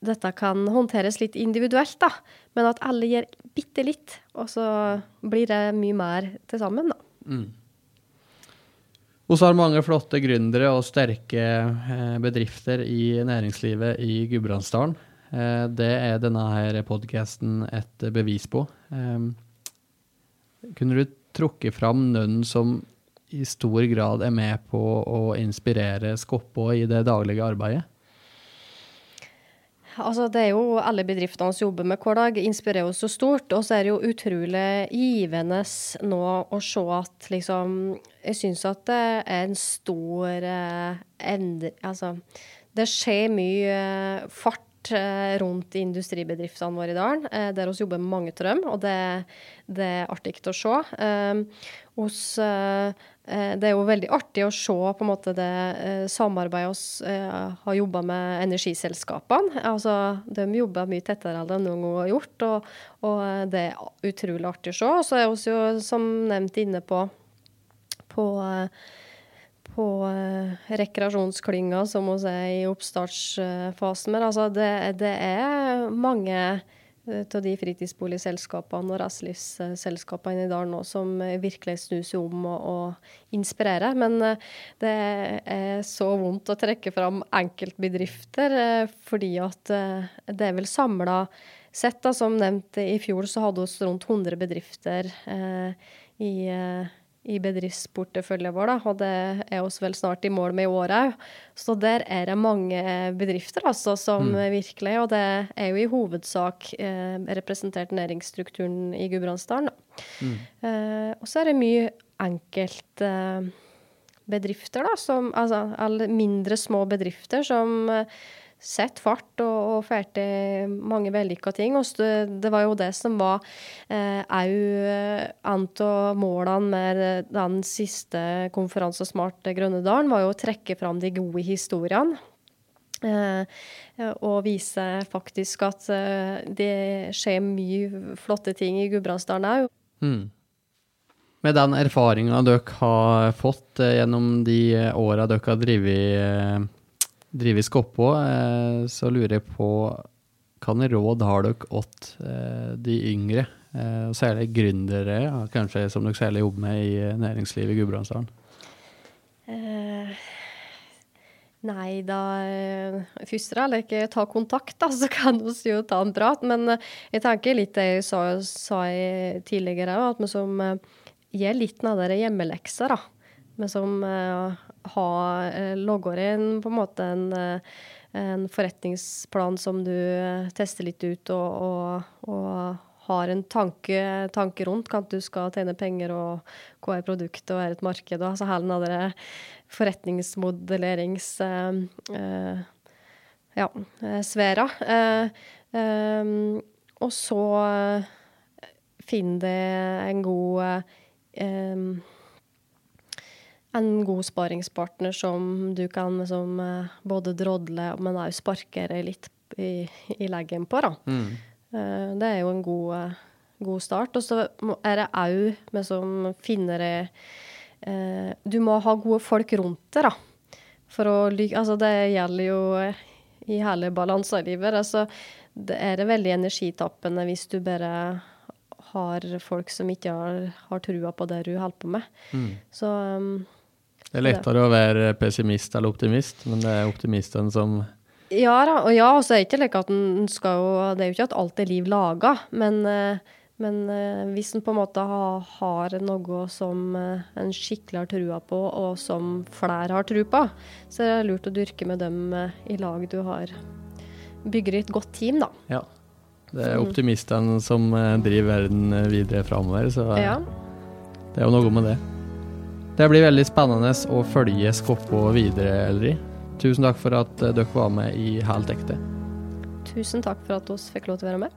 dette kan håndteres litt individuelt, da. Men at alle gjør bitte litt, og så blir det mye mer til sammen, da. Mm. Vi har mange flotte gründere og sterke bedrifter i næringslivet i Gudbrandsdalen. Eh, det er denne her podkasten et bevis på. Kunne du trukket fram noen som i stor grad er med på å inspirere Skoppå i det daglige arbeidet? Altså, det er jo alle bedriftene som jobber med hver dag, inspirerer oss så stort. Og så er det jo utrolig givende nå å se at liksom Jeg syns at det er en stor eh, endre... Altså, det skjer mye eh, fart Eh, rundt industribedriftene våre i dalen, eh, der vi jobber mange av dem. Og det, det, er artig å se. Eh, hos, det er jo veldig artig å se på en måte det samarbeidet vi har jobba med energiselskapene. Altså, de jobber mye tettere enn de noen gang har gjort, og, og, det er utrolig artig å se. Og så er vi jo, som nevnt, inne på, på på uh, rekreasjonsklynga, som vi er i oppstartsfasen. med. altså, det, det er mange uh, av de fritidsboligselskapene og reiselivsselskapene i dalen nå som virkelig snur seg om og, og inspirerer. Men uh, det er så vondt å trekke fram enkeltbedrifter, fordi at det er vel samla sett, da, som nevnt i fjor, så hadde vi rundt 100 bedrifter i i bedriftsporteføljen vår, da, og det er oss vel snart i mål med i år òg. Så der er det mange bedrifter altså, som mm. virkelig Og det er jo i hovedsak eh, representert næringsstrukturen i Gudbrandsdalen. Mm. Eh, og så er det mye enkeltbedrifter, eh, bedrifter, da, som Altså mindre små bedrifter som eh, setter fart og, og får til mange vellykka ting. Og det var jo det som var òg eh, en av målene med den siste konferansen Smart Grønnedalen, var jo å trekke fram de gode historiene. Eh, og vise faktisk at eh, det skjer mye flotte ting i Gudbrandsdalen òg. Mm. Med den erfaringa dere har fått eh, gjennom de åra dere har drevet driver Skoppå, eh, så lurer jeg på Hvilke råd har dere åt eh, de yngre, eh, særlig gründere, ja, kanskje som dere særlig jobber med i eh, næringslivet i Gudbrandsdalen? Eh, nei, da Først og fremst ta kontakt, da, så kan vi jo ta en prat. Men jeg tenker litt det jeg sa, sa jeg tidligere at vi som gjør litt av hjemmelekser, da. Vi som eh, har eh, logger inn på en måte en, eh, en forretningsplan som du eh, tester litt ut, og, og, og har en tanke, tanke rundt hva du skal tjene penger, og hva er produktet og er et marked. Altså hele den forretningsmodellerings... eh, eh, ja, sfæra. Og så finner det en god eh, En god sparingspartner som du kan liksom, både drodle, men òg sparke deg litt i, i leggen på. da. Mm. Eh, Det er jo en god, eh, god start. Og så er det òg med som finner det eh, Du må ha gode folk rundt deg, da. For å ly altså det gjelder jo i hele balanselivet. Altså, det er det veldig energitappende hvis du bare har folk som ikke har, har trua på det du holder på med. Mm. Så um, Det er lettere å være pessimist eller optimist, men det er optimisten som Ja da, og ja, så er det ikke like at en skal jo Det er jo ikke at alt er liv laga, men, eh, men eh, hvis en på en måte har, noe som eh, en skikkelig har trua på, og som flere har tru på, så er det lurt å dyrke med dem i lag du har. Bygger et godt team, da. Ja. Det er optimistene som driver verden videre framover, så Ja. det er jo noe med det. Det blir veldig spennende å følge Skoppå videre, Elri. Tusen takk for at eh, dere var med i Helt ekte. Tusen takk for at vi fikk lov til å være med.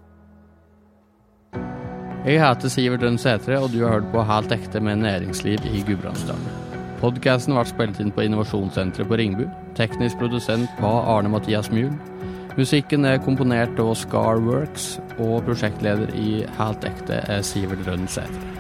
Jeg heter Sivert Rønn Sætre, og du har hørt på Helt ekte med næringsliv i Gudbrandsdalen. Podkasten ble spilt inn på Innovasjonssenteret på Ringbu. Teknisk produsent var Arne Mathias Mjul. Musikken er komponert av Scarworks, og prosjektleder i Helt ekte er Sivert Rønn Sætre.